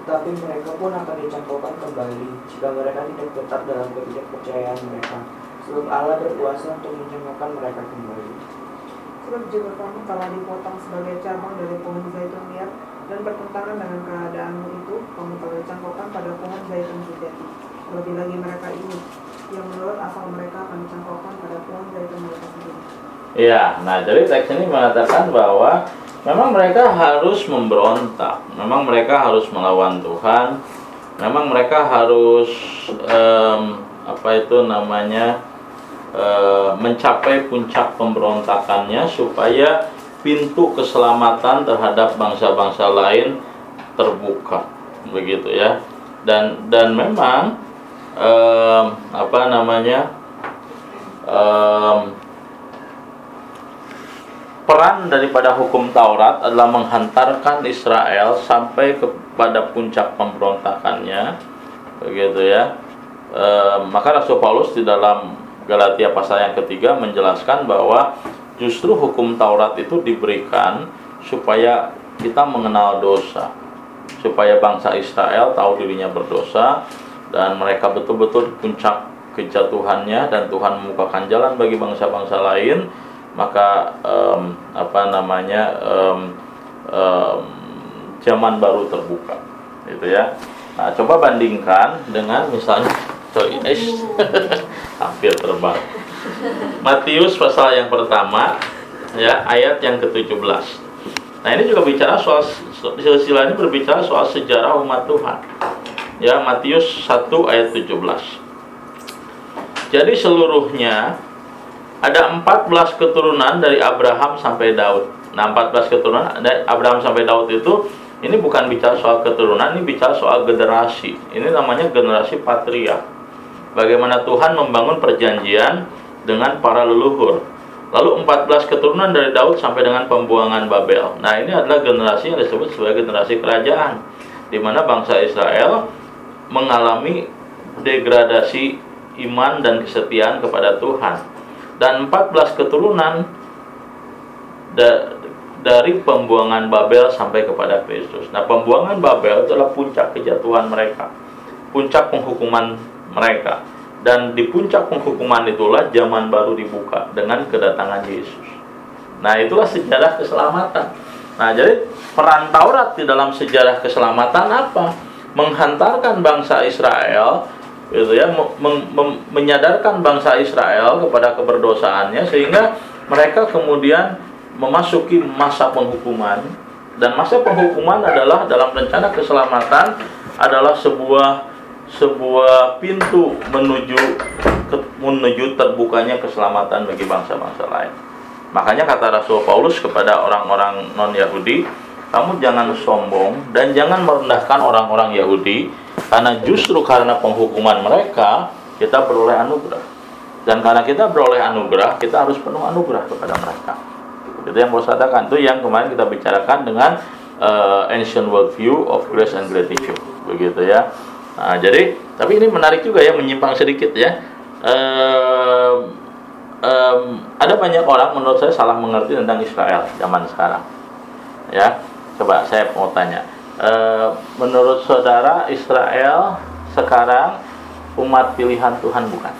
Tetapi mereka pun akan dicangkokkan kembali jika mereka tidak tetap dalam ketidakpercayaan mereka. Sebab Allah berkuasa untuk mencangkokkan mereka kembali. Sebab jika kamu telah dipotong sebagai cabang dari pohon zaitun liar dan bertentangan dengan keadaanmu itu, kamu telah dicangkokkan pada pohon zaitun sejati. Lebih lagi mereka ini, yang menurut asal mereka akan dicangkokkan pada pohon zaitun mereka sendiri. Ya, nah jadi teks ini mengatakan bahwa memang mereka harus memberontak, memang mereka harus melawan Tuhan, memang mereka harus em, apa itu namanya eh, mencapai puncak pemberontakannya supaya pintu keselamatan terhadap bangsa-bangsa lain terbuka, begitu ya. Dan dan memang em, apa namanya em, peran daripada hukum Taurat adalah menghantarkan Israel sampai kepada puncak pemberontakannya. Begitu ya. E, maka Rasul Paulus di dalam Galatia pasal yang ketiga menjelaskan bahwa justru hukum Taurat itu diberikan supaya kita mengenal dosa. Supaya bangsa Israel tahu dirinya berdosa dan mereka betul-betul puncak kejatuhannya dan Tuhan membukakan jalan bagi bangsa-bangsa lain maka em, apa namanya em, em, zaman baru terbuka gitu ya nah coba bandingkan dengan misalnya eh, [laughs] hampir terbang. Matius pasal yang pertama ya ayat yang ke-17 nah ini juga bicara soal silsilah ini berbicara soal sejarah umat Tuhan. Ya Matius 1 ayat 17 jadi seluruhnya ada 14 keturunan dari Abraham sampai Daud. Nah, 14 keturunan dari Abraham sampai Daud itu ini bukan bicara soal keturunan, ini bicara soal generasi. Ini namanya generasi patria. Bagaimana Tuhan membangun perjanjian dengan para leluhur. Lalu 14 keturunan dari Daud sampai dengan pembuangan Babel. Nah, ini adalah generasi yang disebut sebagai generasi kerajaan di mana bangsa Israel mengalami degradasi iman dan kesetiaan kepada Tuhan dan 14 keturunan dari pembuangan Babel sampai kepada Kristus. Nah, pembuangan Babel adalah puncak kejatuhan mereka, puncak penghukuman mereka. Dan di puncak penghukuman itulah zaman baru dibuka dengan kedatangan Yesus. Nah, itulah sejarah keselamatan. Nah, jadi peran Taurat di dalam sejarah keselamatan apa? Menghantarkan bangsa Israel gitu ya menyadarkan bangsa Israel kepada keberdosaannya sehingga mereka kemudian memasuki masa penghukuman dan masa penghukuman adalah dalam rencana keselamatan adalah sebuah sebuah pintu menuju menuju terbukanya keselamatan bagi bangsa-bangsa lain. Makanya kata Rasul Paulus kepada orang-orang non-Yahudi, kamu jangan sombong dan jangan merendahkan orang-orang Yahudi karena justru karena penghukuman mereka kita beroleh anugerah. Dan karena kita beroleh anugerah, kita harus penuh anugerah kepada mereka. Itu yang mau katakan. Itu yang kemarin kita bicarakan dengan uh, ancient world view of grace and gratitude. Begitu ya. Nah, jadi tapi ini menarik juga ya menyimpang sedikit ya. Um, um, ada banyak orang menurut saya salah mengerti tentang Israel zaman sekarang. Ya, coba saya mau tanya e, menurut saudara Israel sekarang umat pilihan Tuhan bukan?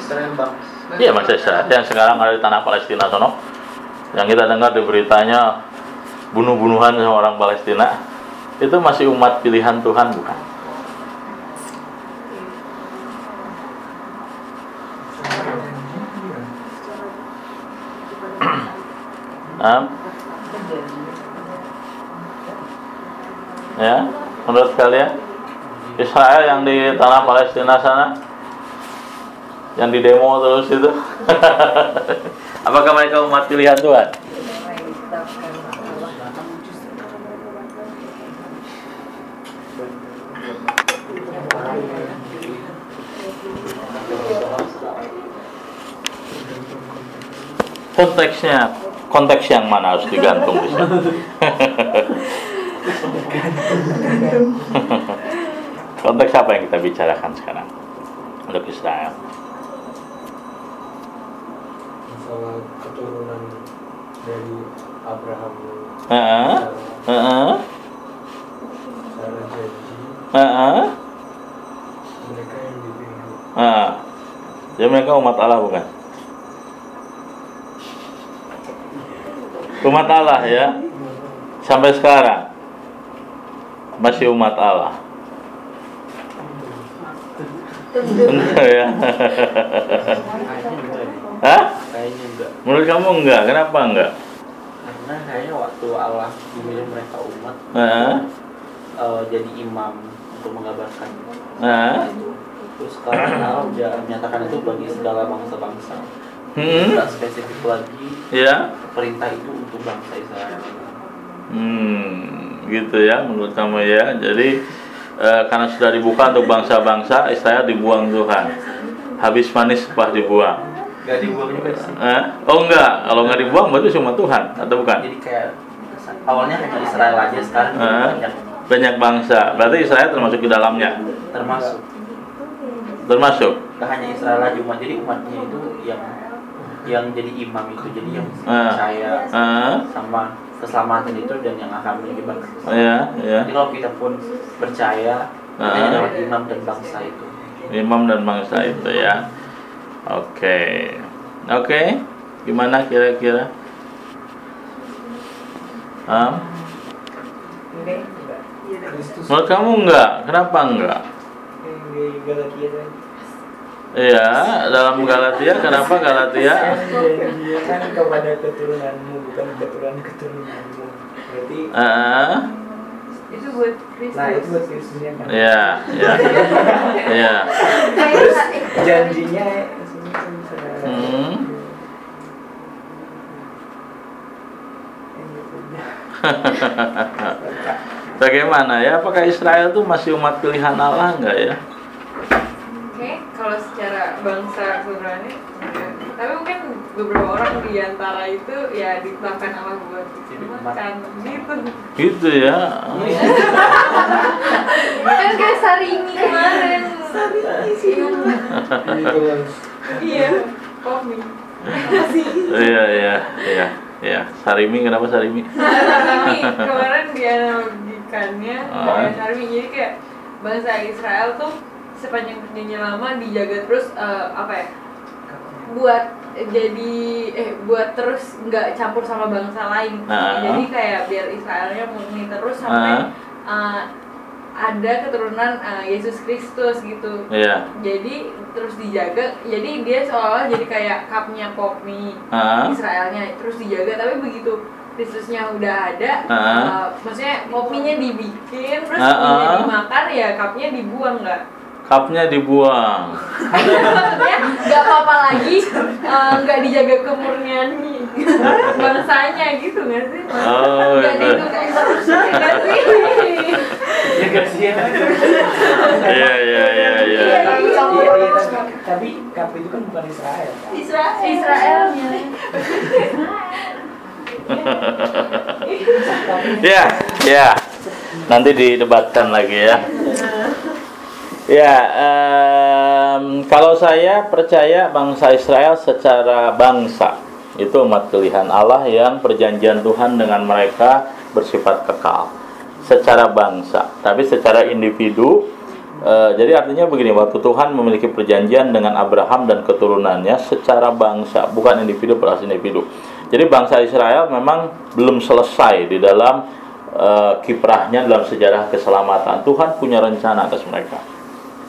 Israel bang. Iya Mas Israel yang sekarang ada di tanah Palestina sono. Yang kita dengar di beritanya bunuh-bunuhan sama orang Palestina itu masih umat pilihan Tuhan bukan? Nah, ya menurut kalian Israel yang di tanah Palestina sana yang di demo terus itu. [laughs] Apakah mereka umat pilihan Tuhan? Konteksnya konteks yang mana harus digantung di sini Konteks apa yang kita bicarakan sekarang untuk Israel? Masalah keturunan dari Abraham. Heeh. Heeh. Secara janji Heeh. mereka yang dipilih. Nah, jadi mereka umat Allah bukan? Umat Allah ya. Sampai sekarang masih umat Allah. [laughs] Benar ya. Hah? Kayaknya enggak. Menurut kamu enggak? Kenapa enggak? Karena kayaknya waktu Allah memilih mereka umat Hah? eh, jadi imam untuk mengabarkan itu. Terus sekarang Allah udah menyatakan itu bagi segala bangsa-bangsa. Hmm? Tidak spesifik lagi Ya? perintah itu untuk bangsa Israel. Hmm, gitu ya menurut kamu ya. Jadi eh, karena sudah dibuka untuk bangsa-bangsa, Israel dibuang Tuhan. Habis manis pas dibuang. Gak dibuang juga sih. Eh? Oh enggak, kalau nggak dibuang berarti cuma Tuhan atau bukan? Jadi kayak awalnya hanya Israel aja sekarang Eh? banyak Banyak bangsa. Berarti Israel termasuk di dalamnya. termasuk Termasuk. gak hanya Israel aja umat jadi umatnya itu yang yang jadi imam itu jadi yang percaya Eh? sama keselamatan itu dan yang akan menyebar Ya, ya. jadi kalau kita pun percaya kita imam dan bangsa itu Imam dan bangsa itu ya. Oke. Oke. Gimana kira-kira? Hah? Menurut kamu enggak? Kenapa enggak? Iya, dalam Galatia, kenapa Galatia? Kan kepada keturunanmu bukan keturunan keturunanmu. Berarti Itu buat Kristus. nah itu buat Kristusnya kan. Iya, iya. Iya. Terus janjinya. Hmm. [laughs] Bagaimana ya? Apakah Israel itu masih umat pilihan Allah enggak ya? Oke, kalau secara bangsa sebenarnya tapi mungkin beberapa orang di antara itu ya ditetapkan Allah buat diselamatkan gitu. Gitu ya. Kan kayak Sarimi kemarin. Nicholas Iya, Komi. Iya, iya, iya. Iya, Sarimi kenapa Sarimi? [laughs] Sarimi kemarin dianalogikannya Ah. kayak Sarimi jadi kayak bangsa Israel tuh sepanjang perjanjian lama dijaga terus eh, apa ya buat jadi eh buat terus nggak campur sama bangsa lain Ah. jadi kayak biar Israelnya murni terus sampai eh, ada keturunan eh, Yesus Kristus gitu Iya. jadi terus dijaga jadi dia seolah-olah jadi kayak cupnya popmi Ah. Israelnya terus dijaga tapi begitu Kristusnya udah ada Ah. eh, maksudnya popminya dibikin terus ah. dimakan ya cupnya dibuang nggak Cupnya dibuang. nggak apa-apa lagi eh, nggak dijaga kemurnian bangsanya gitu nggak sih Oh, nggak gitu. didukung terus ya nggak sih ya gak sih ya Iya, iya, iya, iya. Iya, iya, tapi, kap itu kan bukan Israel kan? Israel. Israelnya Ya, ya. Nanti didebatkan lagi ya. Ya, em, kalau saya percaya bangsa Israel secara bangsa itu umat pilihan Allah yang perjanjian Tuhan dengan mereka bersifat kekal secara bangsa. Tapi secara individu, eh, jadi artinya begini, waktu Tuhan memiliki perjanjian dengan Abraham dan keturunannya secara bangsa, bukan individu per individu. Jadi bangsa Israel memang belum selesai di dalam eh, kiprahnya dalam sejarah keselamatan. Tuhan punya rencana atas mereka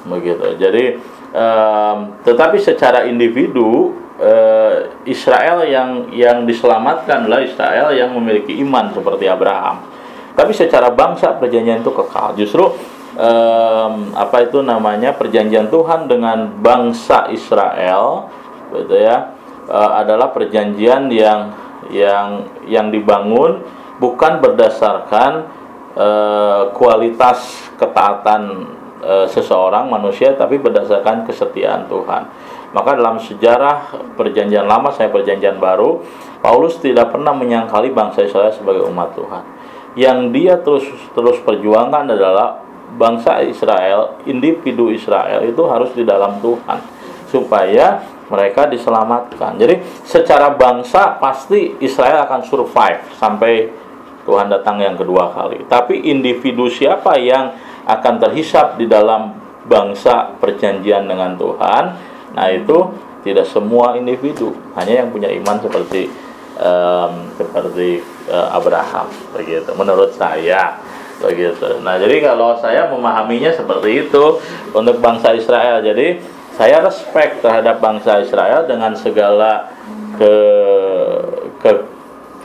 begitu. Jadi em, tetapi secara individu eh, Israel yang yang diselamatkan adalah Israel yang memiliki iman seperti Abraham. Tapi secara bangsa perjanjian itu kekal. Justru em, apa itu namanya perjanjian Tuhan dengan bangsa Israel, gitu ya, eh, adalah perjanjian yang yang yang dibangun bukan berdasarkan eh, kualitas ketaatan eh, seseorang manusia tapi berdasarkan kesetiaan Tuhan. Maka dalam sejarah perjanjian lama saya perjanjian baru, Paulus tidak pernah menyangkali bangsa Israel sebagai umat Tuhan. Yang dia terus terus perjuangkan adalah bangsa Israel, individu Israel itu harus di dalam Tuhan supaya mereka diselamatkan. Jadi secara bangsa pasti Israel akan survive sampai Tuhan datang yang kedua kali. Tapi individu siapa yang akan terhisap di dalam bangsa perjanjian dengan Tuhan, nah itu tidak semua individu, hanya yang punya iman seperti em, seperti eh, Abraham begitu. Menurut saya begitu. Nah, jadi kalau saya memahaminya seperti itu untuk bangsa Israel. Jadi saya respect terhadap bangsa Israel dengan segala ke, ke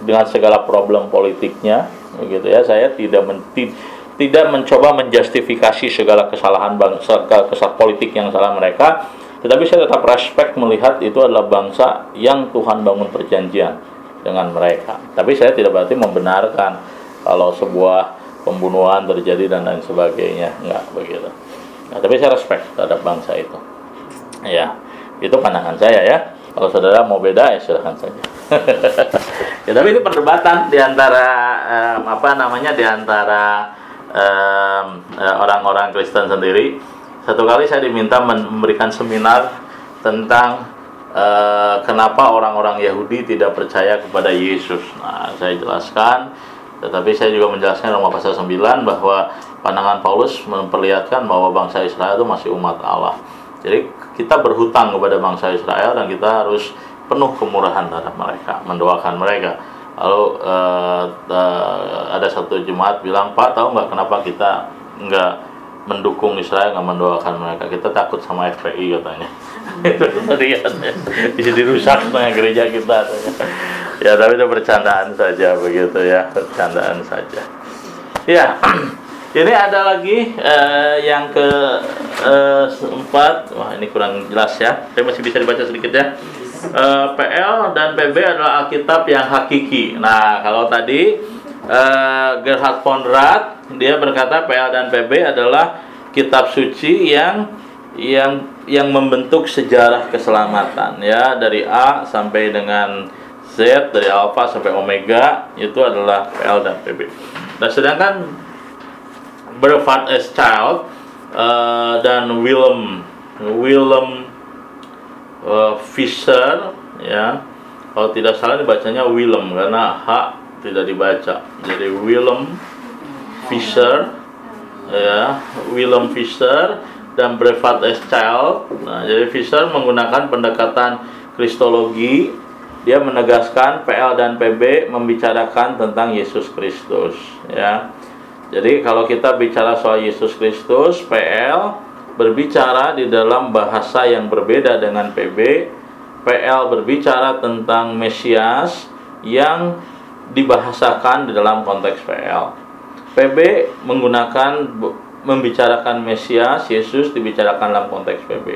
dengan segala problem politiknya begitu ya saya tidak men, ti- tidak mencoba menjustifikasi segala kesalahan bangsa kesalahan politik yang salah mereka tetapi saya tetap respect melihat itu adalah bangsa yang Tuhan bangun perjanjian dengan mereka. Tapi saya tidak berarti membenarkan kalau sebuah pembunuhan terjadi dan lain sebagainya. Enggak begitu. Nah, tapi saya respect terhadap bangsa itu. Ya itu pandangan saya ya. Kalau saudara mau beda ya silahkan saja. [laughs] Ya tapi ini perdebatan di antara em, apa namanya di antara em, eh, orang-orang Kristen sendiri. Satu kali saya diminta memberikan seminar tentang eh, kenapa orang-orang Yahudi tidak percaya kepada Yesus. Nah saya jelaskan tetapi saya juga menjelaskan Roma pasal 9 bahwa pandangan Paulus memperlihatkan bahwa bangsa Israel itu masih umat Allah. Jadi kita berhutang kepada bangsa Israel dan kita harus penuh kemurahan terhadap mereka, mendoakan mereka. Lalu eh, eh, ada satu jemaat bilang, Pak tahu nggak kenapa kita nggak mendukung Israel, nggak mendoakan mereka? Kita takut sama FPI katanya. [laughs] Itu lihat ya, bisa dirusak setengah gereja kita. Ya tapi itu bercandaan saja begitu ya, bercandaan saja. Ya, [clears throat] ini ada lagi eh, yang ke eh, empat. Wah ini kurang jelas ya. Saya masih bisa dibaca sedikit ya. Eh, PL dan PB adalah Alkitab yang hakiki. Nah kalau tadi eh, Gerhard von Rath dia berkata PL dan PB adalah kitab suci yang yang yang membentuk sejarah keselamatan ya dari A sampai dengan Z dari alpha sampai omega itu adalah PL dan PB. Nah sedangkan Brevard S. Child eh, dan Willem Willem eh, Fisher ya. Kalau tidak salah dibacanya Willem karena H tidak dibaca. Jadi Willem Fisher ya. Willem Fisher dan Brevard S. Child nah, jadi Fisher menggunakan pendekatan kristologi. Dia menegaskan PL dan PB membicarakan tentang Yesus Kristus ya. Jadi kalau kita bicara soal Yesus Kristus, PL berbicara di dalam bahasa yang berbeda dengan PB. PL berbicara tentang Mesias yang dibahasakan di dalam konteks PL. PB menggunakan membicarakan Mesias, Yesus dibicarakan dalam konteks PB.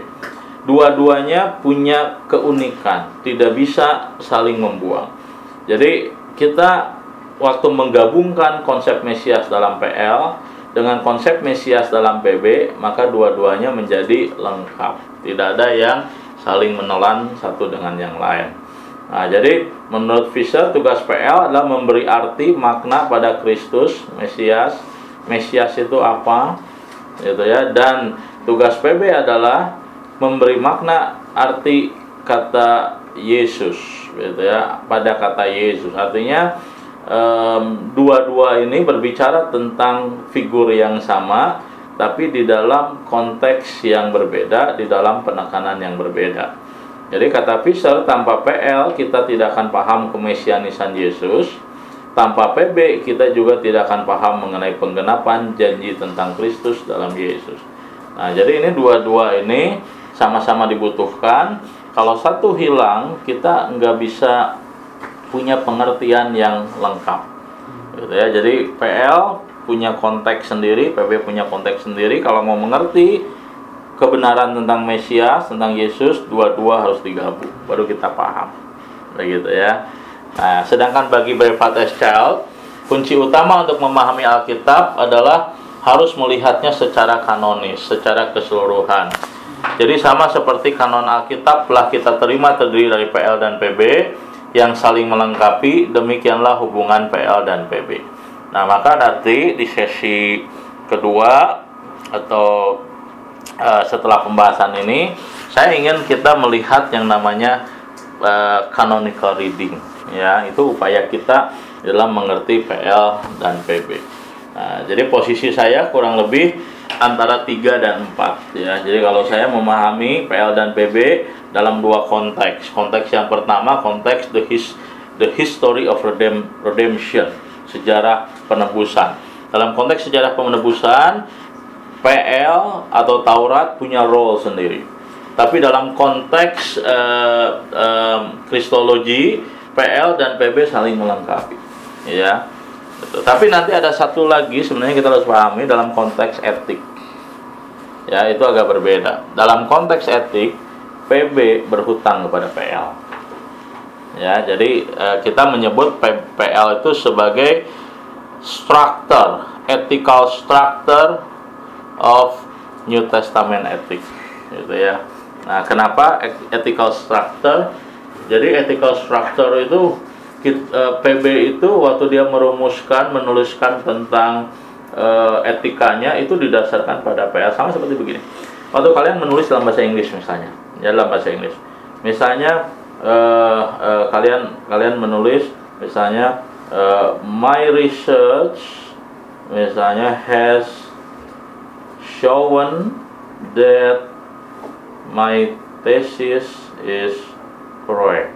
Dua-duanya punya keunikan, tidak bisa saling membuang. Jadi kita waktu menggabungkan konsep Mesias dalam PL dengan konsep Mesias dalam PB, maka dua-duanya menjadi lengkap. Tidak ada yang saling menelan satu dengan yang lain. Nah, jadi menurut Fisher tugas PL adalah memberi arti makna pada Kristus, Mesias. Mesias itu apa? Gitu ya. Dan tugas PB adalah memberi makna arti kata Yesus, gitu ya, pada kata Yesus. Artinya em, dua-dua ini berbicara tentang figur yang sama tapi di dalam konteks yang berbeda di dalam penekanan yang berbeda. Jadi kata Fisher tanpa PL kita tidak akan paham kemesianisan Yesus. Tanpa PB kita juga tidak akan paham mengenai penggenapan janji tentang Kristus dalam Yesus. Nah jadi ini dua-dua ini sama-sama dibutuhkan. Kalau satu hilang kita nggak bisa punya pengertian yang lengkap. Gitu ya. Jadi PL punya konteks sendiri, PB punya konteks sendiri. Kalau mau mengerti kebenaran tentang Mesias, tentang Yesus, dua-dua harus digabung, baru kita paham. Begitu ya. Nah, sedangkan bagi Brevat S. Child, kunci utama untuk memahami Alkitab adalah harus melihatnya secara kanonis, secara keseluruhan. Jadi sama seperti kanon Alkitab telah kita terima terdiri dari PL dan PB, yang saling melengkapi, demikianlah hubungan PL dan PB. Nah, maka nanti di sesi kedua atau uh, setelah pembahasan ini, saya ingin kita melihat yang namanya uh, canonical reading. Ya, itu upaya kita dalam mengerti PL dan PB. Nah, jadi posisi saya kurang lebih antara 3 dan 4 ya. Jadi kalau saya memahami PL dan PB dalam dua konteks. Konteks yang pertama konteks the his the history of redem, redemption, sejarah penebusan. Dalam konteks sejarah penebusan, PL atau Taurat punya role sendiri. tapi dalam konteks eh, em, kristologi PL dan PB saling melengkapi ya. Tapi nanti ada satu lagi sebenarnya kita harus pahami dalam konteks etik. Ya itu agak berbeda. Dalam konteks etik PB berhutang kepada PL ya jadi eh, kita menyebut PL itu sebagai structure ethical structure of New Testament ethic gitu ya. Nah kenapa et- ethical structure? Jadi ethical structure itu kit- eh, PB itu waktu dia merumuskan menuliskan tentang eh, etikanya itu didasarkan pada PL sama seperti begini. Waktu kalian menulis dalam bahasa Inggris misalnya ya dalam bahasa Inggris. Misalnya eh, eh, kalian kalian menulis misalnya eh, my research misalnya has shown that my thesis is correct.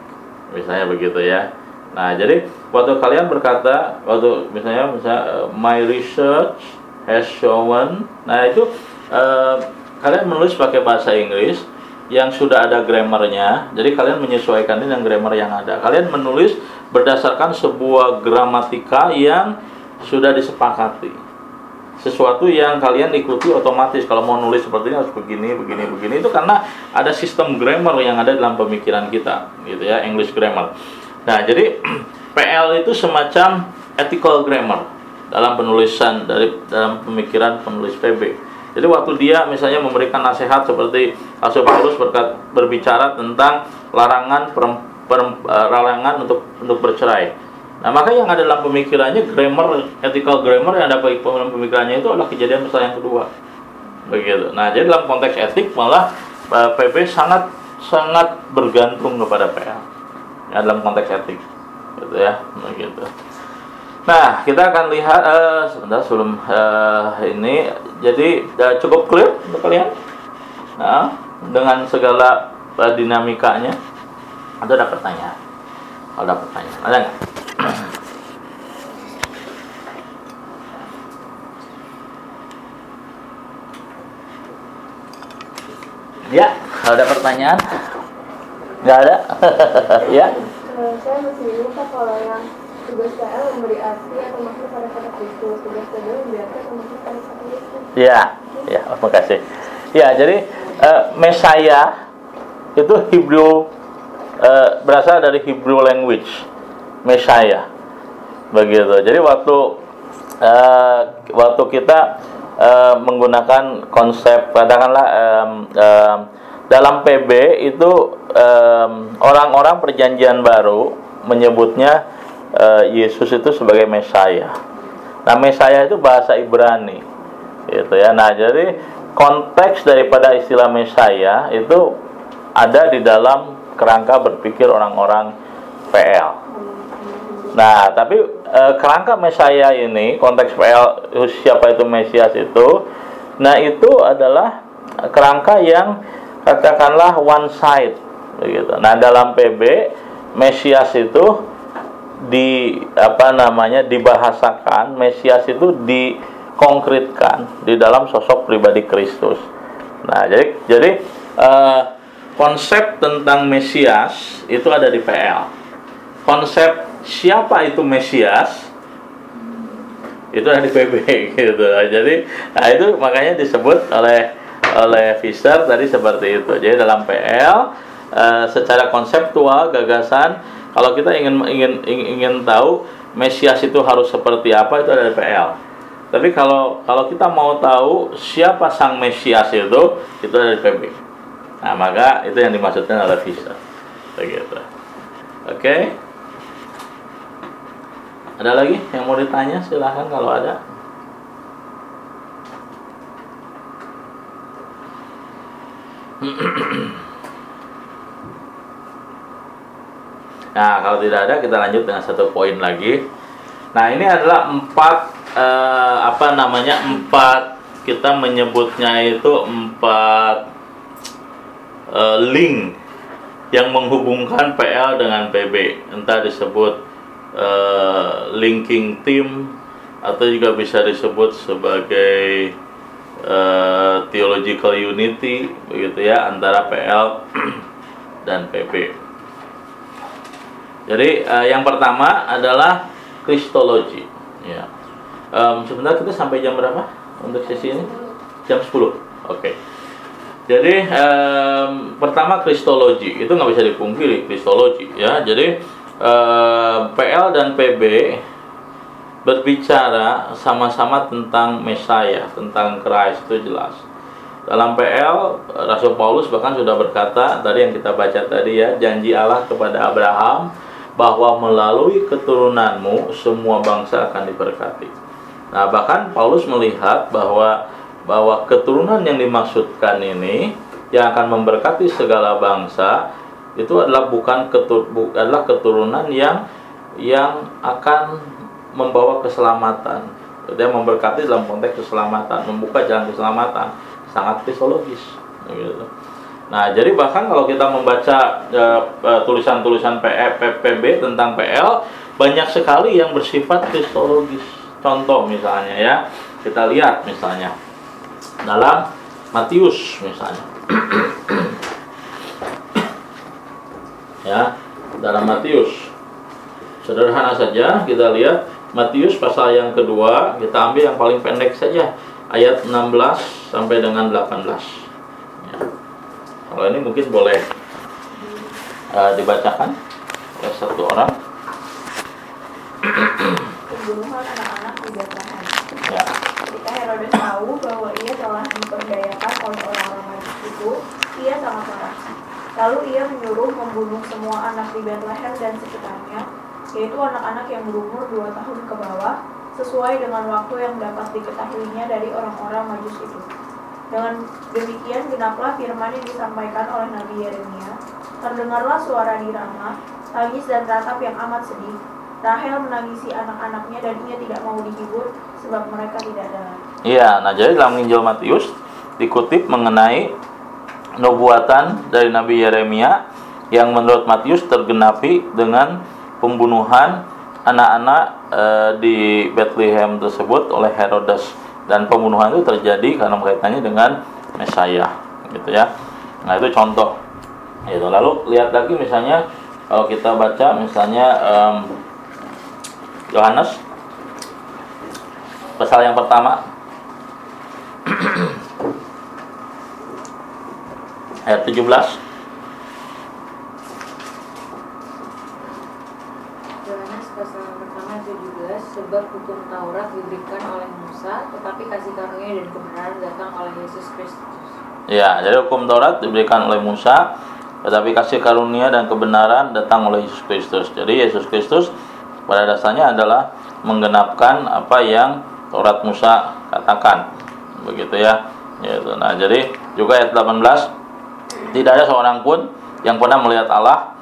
Misalnya begitu ya nah jadi waktu kalian berkata waktu misalnya misalnya eh, my research has shown nah itu eh, kalian menulis pakai bahasa Inggris yang sudah ada grammarnya jadi kalian menyesuaikan dengan grammar yang ada. Kalian menulis berdasarkan sebuah gramatika yang sudah disepakati. Sesuatu yang kalian ikuti otomatis. Kalau mau nulis seperti ini harus begini begini begini. Itu karena ada sistem grammar yang ada dalam pemikiran kita gitu ya English grammar nah jadi [clears throat] PL itu semacam ethical grammar dalam penulisan dari dalam pemikiran penulis PB jadi waktu dia misalnya memberikan nasihat seperti Rasul Paulus berkat, berbicara tentang larangan perem, perem- eh, larangan untuk untuk bercerai Nah, maka yang ada dalam pemikirannya grammar, ethical grammar yang ada dalam pemikirannya itu adalah kejadian besar yang kedua. Begitu. Nah, jadi dalam konteks etik malah eh, PB sangat sangat bergantung kepada PL. Ya, dalam konteks etik. Gitu ya, begitu. Nah, kita akan lihat eh, sebentar sebelum eh, ini jadi eh, cukup clear untuk kalian. Nah, dengan segala eh, dinamikanya. Atau ada pertanyaan? Kalau ada pertanyaan, ada nggak? [clears throat] Ya, kalau ada pertanyaan? Nggak ada? [laughs] ya? Eh, saya masih bingung Pak kalau yang tugas PL memberi arti atau makna pada kata Kristus, tugas PB memberi arti atau makna pada kata Yesus. Ya, ya, terima kasih. Ya, jadi eh, Mesiah itu Hebrew eh, berasal dari Hebrew language, Mesiah, begitu. Jadi waktu eh, waktu kita eh, menggunakan konsep katakanlah em, em, dalam PB itu orang-orang Perjanjian Baru menyebutnya eh, Yesus itu sebagai Mesiah. Nah, Mesiah itu bahasa Ibrani, gitu ya. Nah, jadi konteks daripada istilah Mesiah itu ada di dalam kerangka berpikir orang-orang PL. Nah, tapi eh, kerangka Mesiah ini, konteks PL siapa itu Mesias itu, nah itu adalah kerangka yang katakanlah one side begitu. Nah, dalam PB Mesias itu di apa namanya dibahasakan Mesias itu dikonkretkan di dalam sosok pribadi Kristus. Nah, jadi jadi eh, konsep tentang Mesias itu ada di PL. Konsep siapa itu Mesias itu ada di PB [laughs] gitu. Jadi nah itu makanya disebut oleh oleh Fisher tadi seperti itu. Jadi dalam PL eh, secara konseptual gagasan kalau kita ingin ingin ingin, tahu Mesias itu harus seperti apa itu ada PL. Tapi kalau kalau kita mau tahu siapa sang Mesias itu itu ada di PB. Nah, maka itu yang dimaksudkan oleh Fisher. Begitu. Oke. Ada lagi yang mau ditanya? Silahkan kalau ada. [clears throat] Nah, kalau tidak ada kita lanjut dengan satu poin lagi. Nah, ini adalah empat eh, apa namanya empat kita menyebutnya itu empat eh, link yang menghubungkan PL dengan PB. Entah disebut eh, linking team atau juga bisa disebut sebagai eh, theological unity begitu ya antara PL [clears throat] dan PB. Jadi eh, yang pertama adalah kristologi. Ya. Em, sebentar kita sampai jam berapa untuk sesi ini? Jam 10. Oke. Jadi em, pertama kristologi itu nggak bisa dipungkiri kristologi ya. Jadi em, PL dan PB berbicara sama-sama tentang Mesias, tentang Christ itu jelas. Dalam PL Rasul Paulus bahkan sudah berkata tadi yang kita baca tadi ya, janji Allah kepada Abraham bahwa melalui keturunanmu semua bangsa akan diberkati. Nah, bahkan Paulus melihat bahwa bahwa keturunan yang dimaksudkan ini yang akan memberkati segala bangsa itu adalah bukan ketur, bu- adalah keturunan yang yang akan membawa keselamatan. Dia memberkati dalam konteks keselamatan, membuka jalan keselamatan, sangat kristologis. Gitu. Nah, jadi bahkan kalau kita membaca eh, eh, tulisan-tulisan PE, PPB tentang PL, banyak sekali yang bersifat kristologis. Contoh misalnya ya, kita lihat misalnya dalam Matius misalnya. [clears throat] ya, dalam Matius. Sederhana saja kita lihat Matius pasal yang kedua, kita ambil yang paling pendek saja, ayat 16 sampai dengan 18. Kalau ini mungkin boleh eh, dibacakan oleh satu orang. Ya. Ketika Herodes tahu bahwa ia telah diperdayakan oleh orang-orang Majus itu, ia sangat marah. Lalu ia menyuruh membunuh semua anak di Bethlehem dan sekitarnya, yaitu anak-anak yang berumur dua tahun ke bawah, sesuai dengan waktu yang dapat diketahuinya dari orang-orang Majus itu. Dengan demikian genaplah firman yang disampaikan oleh Nabi Yeremia. Terdengarlah suara di Rama, tangis dan ratap yang amat sedih. Rahel menangisi anak-anaknya dan ia tidak mau dihibur sebab mereka tidak ada. Iya, nah jadi dalam Injil Matius dikutip mengenai nubuatan dari Nabi Yeremia yang menurut Matius tergenapi dengan pembunuhan anak-anak eh, di Bethlehem tersebut oleh Herodes dan pembunuhan itu terjadi karena kaitannya dengan Mesias gitu ya. Nah, itu contoh. Gitu. Lalu lihat lagi misalnya kalau kita baca misalnya Yohanes pasal yang pertama [clears throat] ayat 17 Yohanes pasal pertama 17 sebab hukum Taurat diberikan oleh Musa tetapi kasih karunia dan kebenaran datang oleh Yesus Kristus. Ya, jadi hukum Taurat diberikan oleh Musa, tetapi kasih karunia dan kebenaran datang oleh Yesus Kristus. Jadi Yesus Kristus pada dasarnya adalah menggenapkan apa yang Taurat Musa katakan. Begitu ya. Gitu. Nah, jadi juga ayat 18 tidak ada seorang pun yang pernah melihat Allah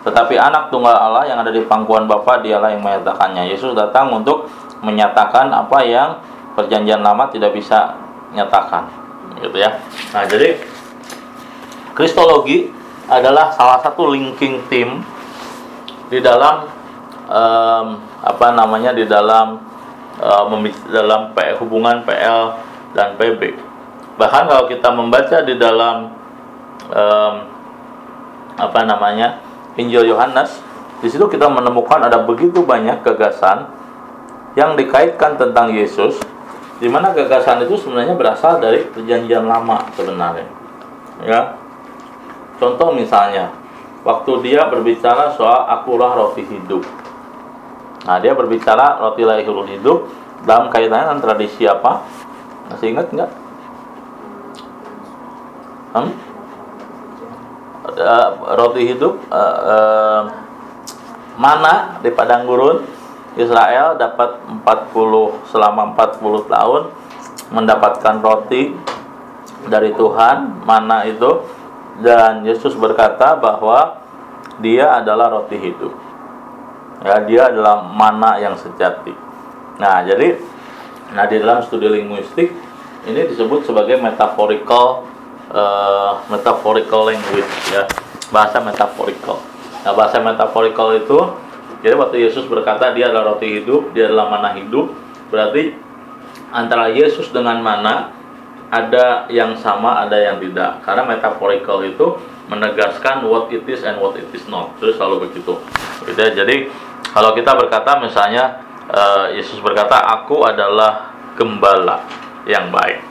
tetapi anak tunggal Allah yang ada di pangkuan Bapa dialah yang menyatakannya. Yesus datang untuk menyatakan apa yang perjanjian lama tidak bisa nyatakan. Gitu ya. Nah, jadi kristologi adalah salah satu linking team di dalam em, apa namanya di dalam membi- dalam P- hubungan PL dan PB. Bahkan kalau kita membaca di dalam em, apa namanya Injil Yohanes, di situ kita menemukan ada begitu banyak gagasan yang dikaitkan tentang Yesus, di mana gagasan itu sebenarnya berasal dari perjanjian lama sebenarnya. Ya. Contoh misalnya, waktu dia berbicara soal akulah roti hidup. Nah, dia berbicara roti lahirul hidup dalam kaitannya dengan tradisi apa? Masih ingat nggak? Hmm? Eh, roti hidup eh, eh, mana di padang gurun Israel dapat 40 selama 40 tahun mendapatkan roti dari Tuhan mana itu. Dan Yesus berkata bahwa dia adalah roti hidup. Ya dia adalah mana yang sejati. Nah jadi nah di dalam studi linguistik ini disebut sebagai metaphorical eh, metaphorical language ya bahasa metaphorical nah bahasa metaphorical itu jadi waktu Yesus berkata dia adalah roti hidup dia adalah mana hidup berarti antara Yesus dengan mana ada yang sama, ada yang tidak. Karena metaphorical itu menegaskan what it is and what it is not. Terus selalu begitu. Gitu ya. Jadi kalau kita berkata misalnya eh, Yesus berkata, "Aku adalah gembala yang baik."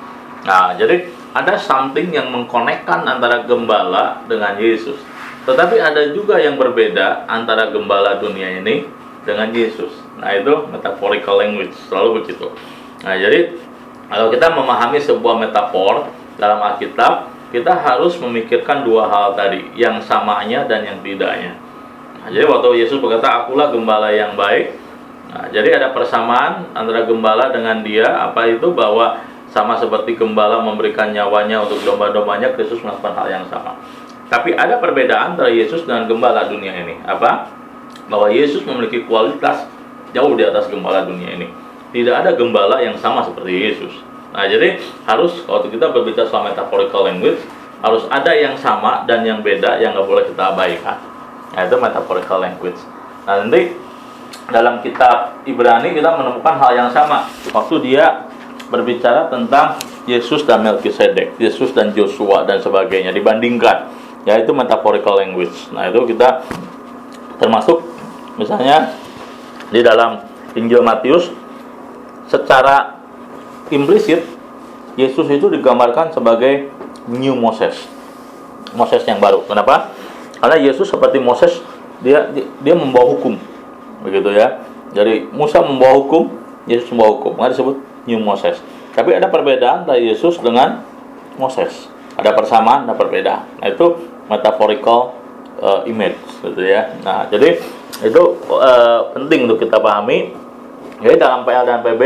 Nah, jadi ada something yang mengkonekkan antara gembala dengan Yesus. Tetapi ada juga yang berbeda antara gembala dunia ini dengan Yesus. Nah, itu metaphorical language, selalu begitu. Nah, jadi kalau kita memahami sebuah metafor dalam Alkitab, kita harus memikirkan dua hal tadi, yang samanya dan yang tidaknya. Nah, jadi waktu Yesus berkata, "Akulah gembala yang baik." Nah, jadi ada persamaan antara gembala dengan dia, apa itu bahwa sama seperti gembala memberikan nyawanya untuk domba-dombanya, Kristus melakukan hal yang sama. Tapi ada perbedaan antara Yesus dengan gembala dunia ini. Apa? Bahwa Yesus memiliki kualitas jauh di atas gembala dunia ini. Tidak ada gembala yang sama seperti Yesus. Nah, jadi harus waktu kita berbicara soal metaphorical language, harus ada yang sama dan yang beda yang nggak boleh kita abaikan. Nah, itu metaphorical language. Nah, nanti dalam kitab Ibrani kita menemukan hal yang sama. Waktu dia berbicara tentang Yesus dan Melkisedek, Yesus dan Joshua dan sebagainya dibandingkan, yaitu metaphorical language. Nah, itu kita termasuk misalnya di dalam Injil Matius secara implisit Yesus itu digambarkan sebagai new Moses. Moses yang baru. Kenapa? Karena Yesus seperti Moses dia dia membawa hukum. Begitu ya. Jadi Musa membawa hukum, Yesus membawa hukum. Maka disebut new Moses. Tapi ada perbedaan antara Yesus dengan Moses. Ada persamaan, ada perbedaan. Nah, itu metaphorical uh, image gitu ya. Nah, jadi itu uh, penting untuk kita pahami. Jadi dalam PL dan PB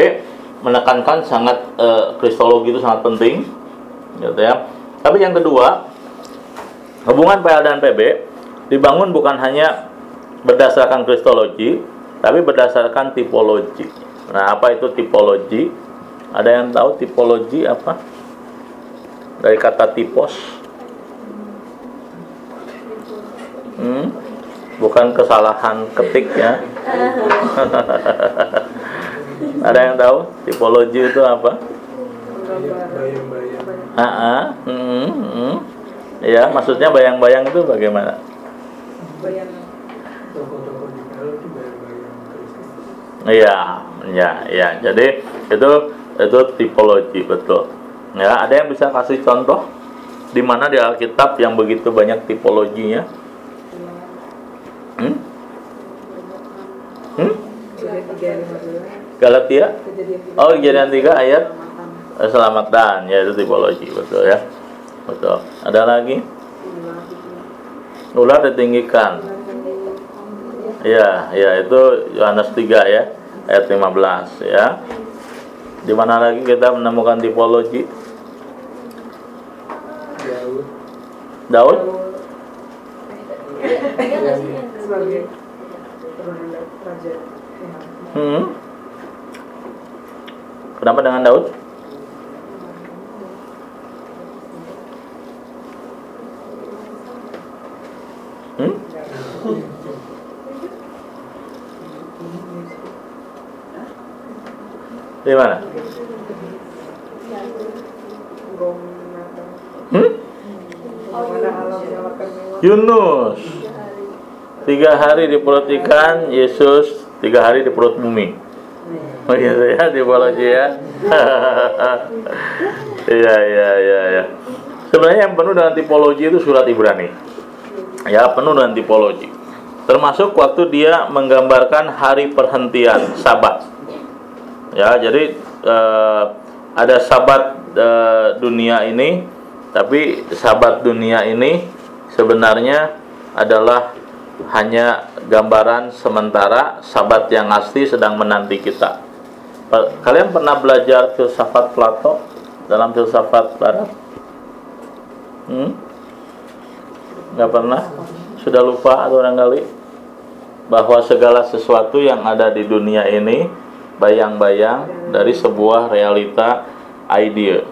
menekankan sangat uh, kristologi itu sangat penting gitu ya. Tapi yang kedua, hubungan PL dan PB dibangun bukan hanya berdasarkan kristologi, tapi berdasarkan tipologi. Nah, apa itu tipologi? Ada yang tahu tipologi apa? Dari kata tipos. Hmm? Bukan kesalahan ketik ya. [laughs] Ada yang tahu tipologi itu apa? bayang-bayang Ah, ah, hmm, hmm. Ya, maksudnya bayang-bayang itu bagaimana? Iya, ya, ya. Jadi itu itu tipologi betul. Ya, ada yang bisa kasih contoh di mana di Alkitab yang begitu banyak tipologinya? Hmm? Hmm? Galatia? Oh, kejadian 3 ayat selamatan, ya itu tipologi, betul ya. Betul. Ada lagi? Ular ditinggikan. Ya, ya itu Yohanes 3 ya, ayat 15 ya. Di mana lagi kita menemukan tipologi? Daud Daud? Hmm. Kenapa dengan Daud? Hmm? Di mana? Hmm? Yunus tiga hari di perut ikan Yesus tiga hari di perut bumi oh gitu ya tipologi [laughs] ya iya iya iya ya. sebenarnya yang penuh dengan tipologi itu surat Ibrani ya penuh dengan tipologi termasuk waktu dia menggambarkan hari perhentian sabat ya jadi eh, ada sabat eh, dunia ini tapi sabat dunia ini sebenarnya adalah hanya gambaran sementara sabat yang asli sedang menanti kita. Kalian pernah belajar filsafat Plato dalam filsafat barat? Hmm? pernah? Sudah lupa atau barangkali bahwa segala sesuatu yang ada di dunia ini bayang-bayang dari sebuah realita idea.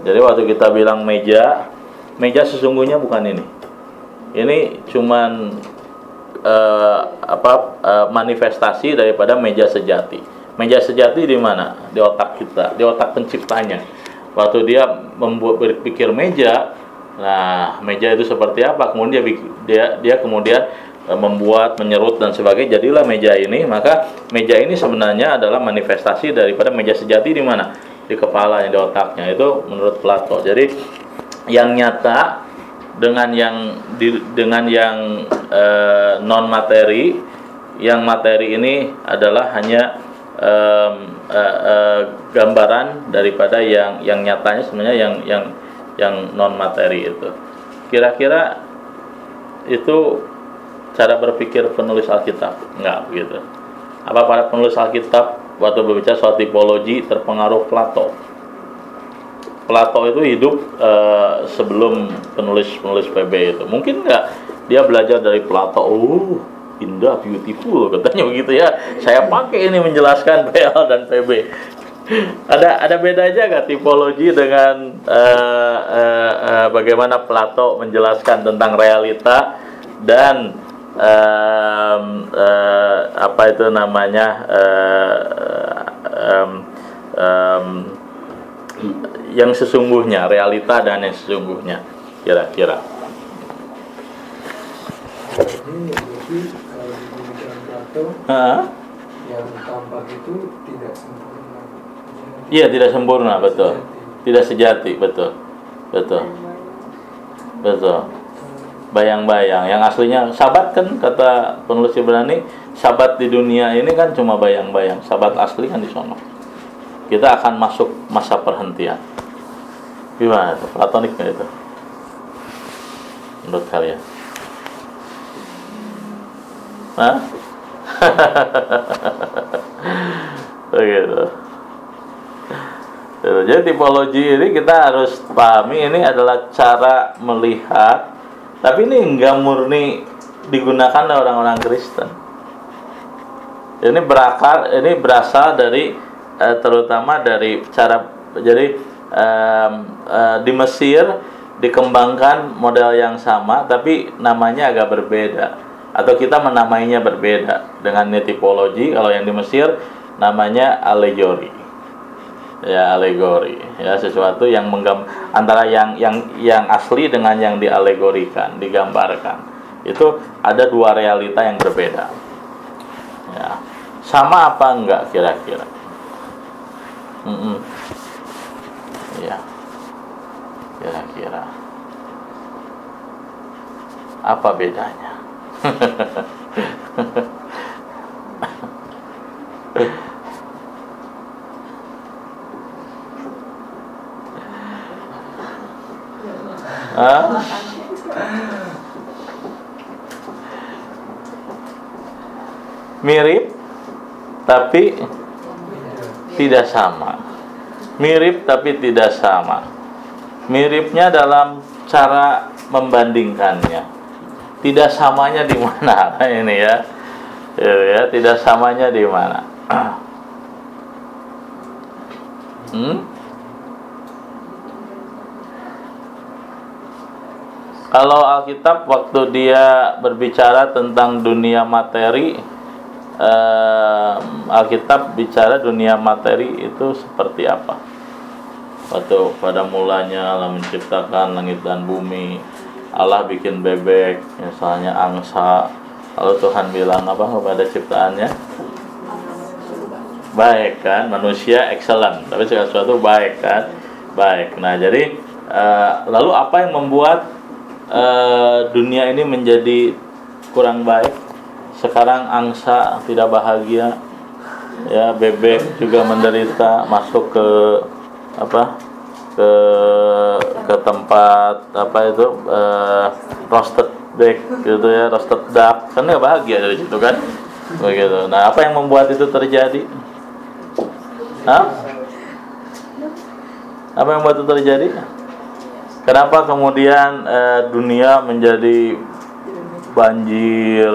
Jadi waktu kita bilang meja, meja sesungguhnya bukan ini. Ini cuman eh, apa eh, manifestasi daripada meja sejati. Meja sejati di mana? Di otak kita, di otak penciptanya. waktu dia membuat berpikir meja nah meja itu seperti apa kemudian dia dia dia kemudian membuat menyerut dan sebagainya. Jadilah meja ini. Maka meja ini sebenarnya adalah manifestasi daripada meja sejati di mana? Di kepalanya di otaknya. Itu menurut Plato. Jadi yang nyata dengan yang di- dengan yang non materi yang materi ini adalah hanya em, eh, eh, gambaran daripada yang yang nyatanya sebenarnya yang yang yang non materi itu. Kira-kira itu cara berpikir penulis Alkitab enggak begitu apa para penulis Alkitab waktu berbicara soal tipologi terpengaruh Plato Plato itu hidup eh, sebelum penulis-penulis PB itu. Mungkin nggak dia belajar dari Plato. Oh, indah, beautiful katanya begitu ya. Saya pakai ini menjelaskan [laughs] PL dan PB. ada ada bedanya nggak tipologi dengan eh, eh, eh, bagaimana Plato menjelaskan tentang realita dan em, eh, apa itu namanya eh, em, em, yang sesungguhnya, realita dan yang sesungguhnya, kira-kira. Iya, tidak sempurna, betul. Tidak sejati, betul. Betul. Betul. Bayang-bayang, yang aslinya sabat kan kata penulis Ibrani, sabat di dunia ini kan cuma bayang-bayang. Sabat asli kan di sono. Kita akan masuk masa perhentian. Gimana itu? Platonik nggak itu? Menurut kalian? Hah? [laughs] Begitu. Gitu. Jadi tipologi ini kita harus pahami ini adalah cara melihat, tapi ini enggak murni digunakan oleh orang-orang Kristen. Ini berakar, ini berasal dari eh, terutama dari cara jadi em, eh, di Mesir dikembangkan model yang sama, tapi namanya agak berbeda atau kita menamainya berbeda dengan tipologi. Kalau yang di Mesir namanya alegori ya alegori. Ya sesuatu yang menggam antara yang yang yang asli dengan yang dialegorikan digambarkan. Itu ada dua realita yang berbeda. Ya sama apa enggak kira-kira? Mm-mm. ya kira-kira. Apa bedanya [laughs] Mirip tapi tidak sama. Mirip tapi tidak sama. Miripnya dalam cara membandingkannya. Tidak samanya di mana [laughs] ini ya. Ya, ya, tidak samanya di mana. [clears throat] Hmm? Kalau Alkitab waktu dia berbicara tentang dunia materi, eh, Alkitab bicara dunia materi itu seperti apa? Waktu pada mulanya Allah menciptakan langit dan bumi, Allah bikin bebek, misalnya angsa. Lalu Tuhan bilang apa kepada ciptaannya? Baik kan, manusia excellent, tapi segala sesuatu baik kan, baik. Nah jadi eh, lalu apa yang membuat eh, dunia ini menjadi kurang baik. Sekarang angsa tidak bahagia, ya bebek juga menderita masuk ke apa ke ke tempat apa itu eh, roasted duck gitu ya roasted duck kan nggak bahagia dari situ kan begitu. Nah apa yang membuat itu terjadi? Hah? Apa yang membuat itu terjadi? Kenapa kemudian eh, dunia menjadi banjir,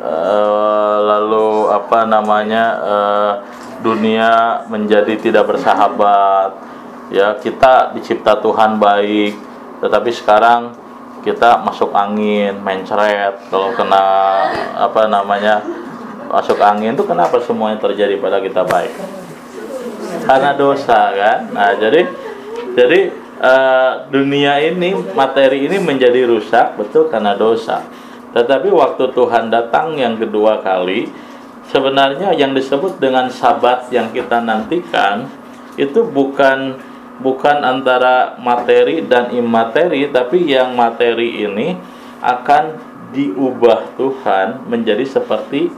eh, lalu apa namanya eh, dunia menjadi tidak bersahabat? Ya kita dicipta Tuhan baik, tetapi sekarang kita masuk angin, mencret. Kalau kena apa namanya masuk angin itu kenapa semuanya terjadi pada kita baik? Karena dosa kan. Nah jadi Jadi eh, dunia ini, materi ini menjadi rusak betul karena dosa. Tetapi waktu Tuhan datang yang kedua kali, sebenarnya yang disebut dengan sabat yang kita nantikan itu bukan bukan antara materi dan imateri, tapi yang materi ini akan diubah Tuhan menjadi seperti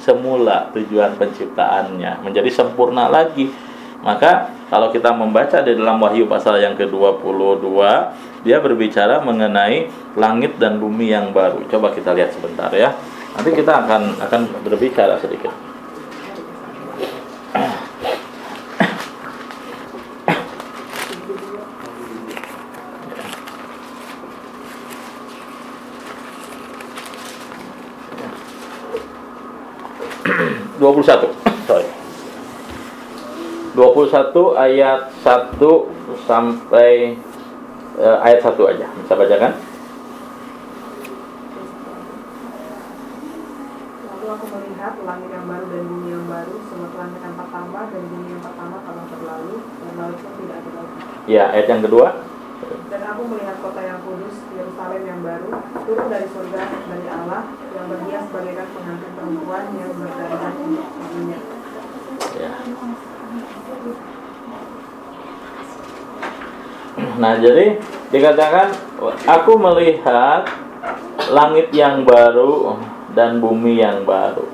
semula tujuan penciptaannya, menjadi sempurna lagi. Maka kalau kita membaca di dalam Wahyu pasal yang ke-22, dia berbicara mengenai langit dan bumi yang baru. Coba kita lihat sebentar ya. Nanti kita akan akan berbicara sedikit. [clears throat] Dua puluh satu. 21 ayat 1 sampai eh, ayat 1 aja. Bisa bacakan? Lalu aku melihat langit yang baru dan bumi yang baru, sebab langit yang pertama dan bumi yang pertama telah berlalu, dan laut pun tidak ada lagi. Ya, ayat yang kedua. Dan aku melihat kota yang kudus, Yerusalem yang baru, turun dari surga dari Allah, yang berhias bagaikan pengantin perempuan yang berdandan untuk suaminya. Ya. Nah, jadi dikatakan aku melihat langit yang baru dan bumi yang baru.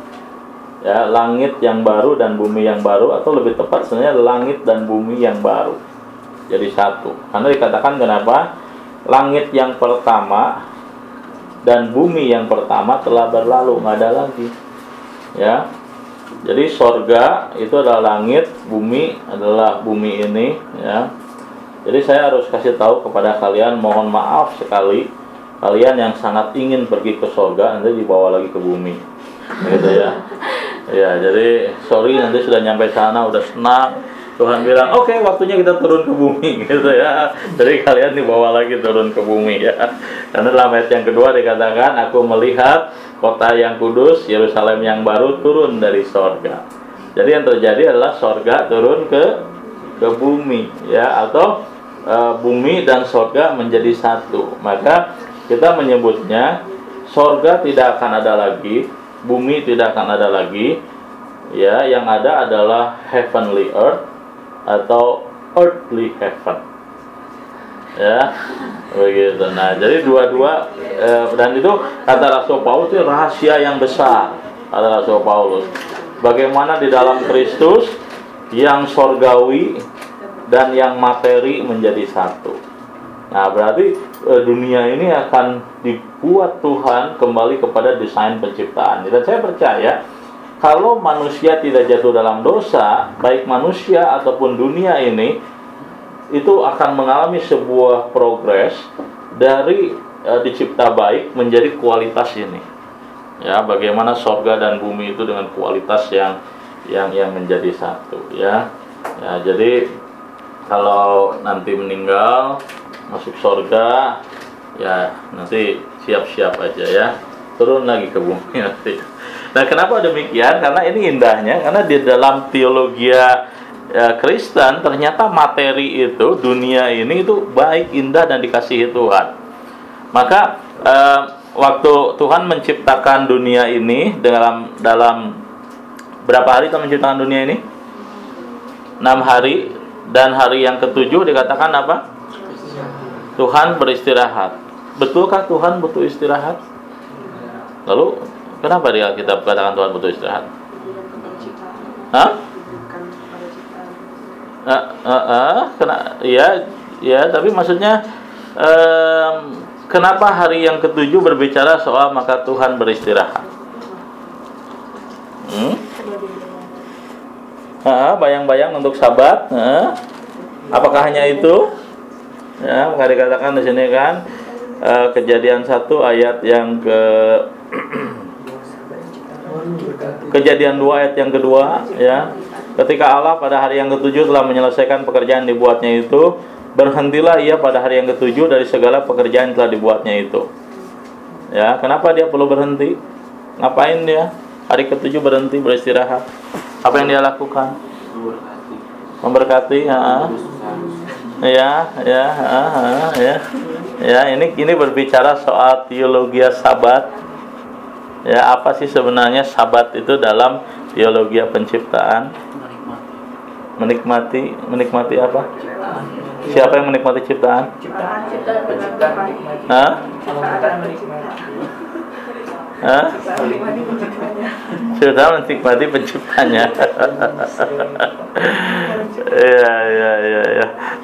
Ya, langit yang baru dan bumi yang baru atau lebih tepat sebenarnya langit dan bumi yang baru. Jadi satu. Karena dikatakan kenapa? Langit yang pertama dan bumi yang pertama telah berlalu, nggak ada lagi. Ya. Jadi sorga itu adalah langit, bumi adalah bumi ini, ya. Jadi saya harus kasih tahu kepada kalian, mohon maaf sekali, kalian yang sangat ingin pergi ke sorga, nanti dibawa lagi ke bumi, gitu ya. [laughs] Ya, jadi sorry nanti sudah nyampe sana, udah senang. Tuhan bilang, oke waktunya kita turun ke bumi, [laughs] gitu ya. Jadi kalian dibawa lagi turun ke bumi ya. Karena dalam ayat yang kedua dikatakan, aku melihat kota yang kudus, Yerusalem yang baru turun dari sorga. Jadi yang terjadi adalah sorga turun ke ke bumi, ya atau e, bumi dan sorga menjadi satu. Maka kita menyebutnya sorga tidak akan ada lagi, bumi tidak akan ada lagi, ya yang ada adalah heavenly earth atau earthly heaven. Ya begitu. Nah jadi dua-dua eh, dan itu kata Rasul Paulus itu rahasia yang besar kata Rasul Paulus. Bagaimana di dalam Kristus yang sorgawi dan yang materi menjadi satu nah berarti eh, dunia ini akan dibuat Tuhan kembali kepada desain penciptaan dan saya percaya kalau manusia tidak jatuh dalam dosa, baik manusia ataupun dunia ini itu akan mengalami sebuah progres dari e, dicipta baik menjadi kualitas ini. Ya, bagaimana sorga dan bumi itu dengan kualitas yang yang yang menjadi satu, ya. Ya, jadi kalau nanti meninggal masuk sorga, ya nanti siap-siap aja ya, turun lagi ke bumi [laughs] nanti. Nah, kenapa demikian? Karena ini indahnya, karena di dalam teologi ya, Kristen ternyata materi itu dunia ini itu baik, indah dan dikasihi Tuhan. Maka eh, waktu Tuhan menciptakan dunia ini dalam dalam berapa hari Tuhan menciptakan dunia ini? Enam hari dan hari yang ketujuh dikatakan apa? Tuhan beristirahat. Betulkah Tuhan butuh istirahat? Lalu Kenapa dia kita katakan Tuhan butuh istirahat? Hah? Uh, uh, uh, kena, ya, ya, tapi maksudnya um, kenapa hari yang ketujuh berbicara soal maka Tuhan beristirahat? Hmm? Bayang-bayang untuk. Uh, apakah hanya itu? Ya, maka dikatakan di sini kan uh, kejadian satu ayat yang ke [clears throat] Kejadian 2 ayat yang kedua ya. Ketika Allah pada hari yang ketujuh telah menyelesaikan pekerjaan dibuatnya itu, berhentilah ia pada hari yang ketujuh dari segala pekerjaan telah dibuatnya itu. Ya, kenapa dia perlu berhenti? Ngapain dia? Hari ketujuh berhenti beristirahat. Apa yang dia lakukan? Memberkati, ya. ya ya ya. Ya ini ini berbicara soal teologi sabat. Ya apa sih sebenarnya sabat itu dalam teologi penciptaan? Menikmati. Menikmati apa? Siapa yang menikmati ciptaan? Ciptaan ciptaan penciptaan Hah? Sudah menikmati penciptanya Iya iya iya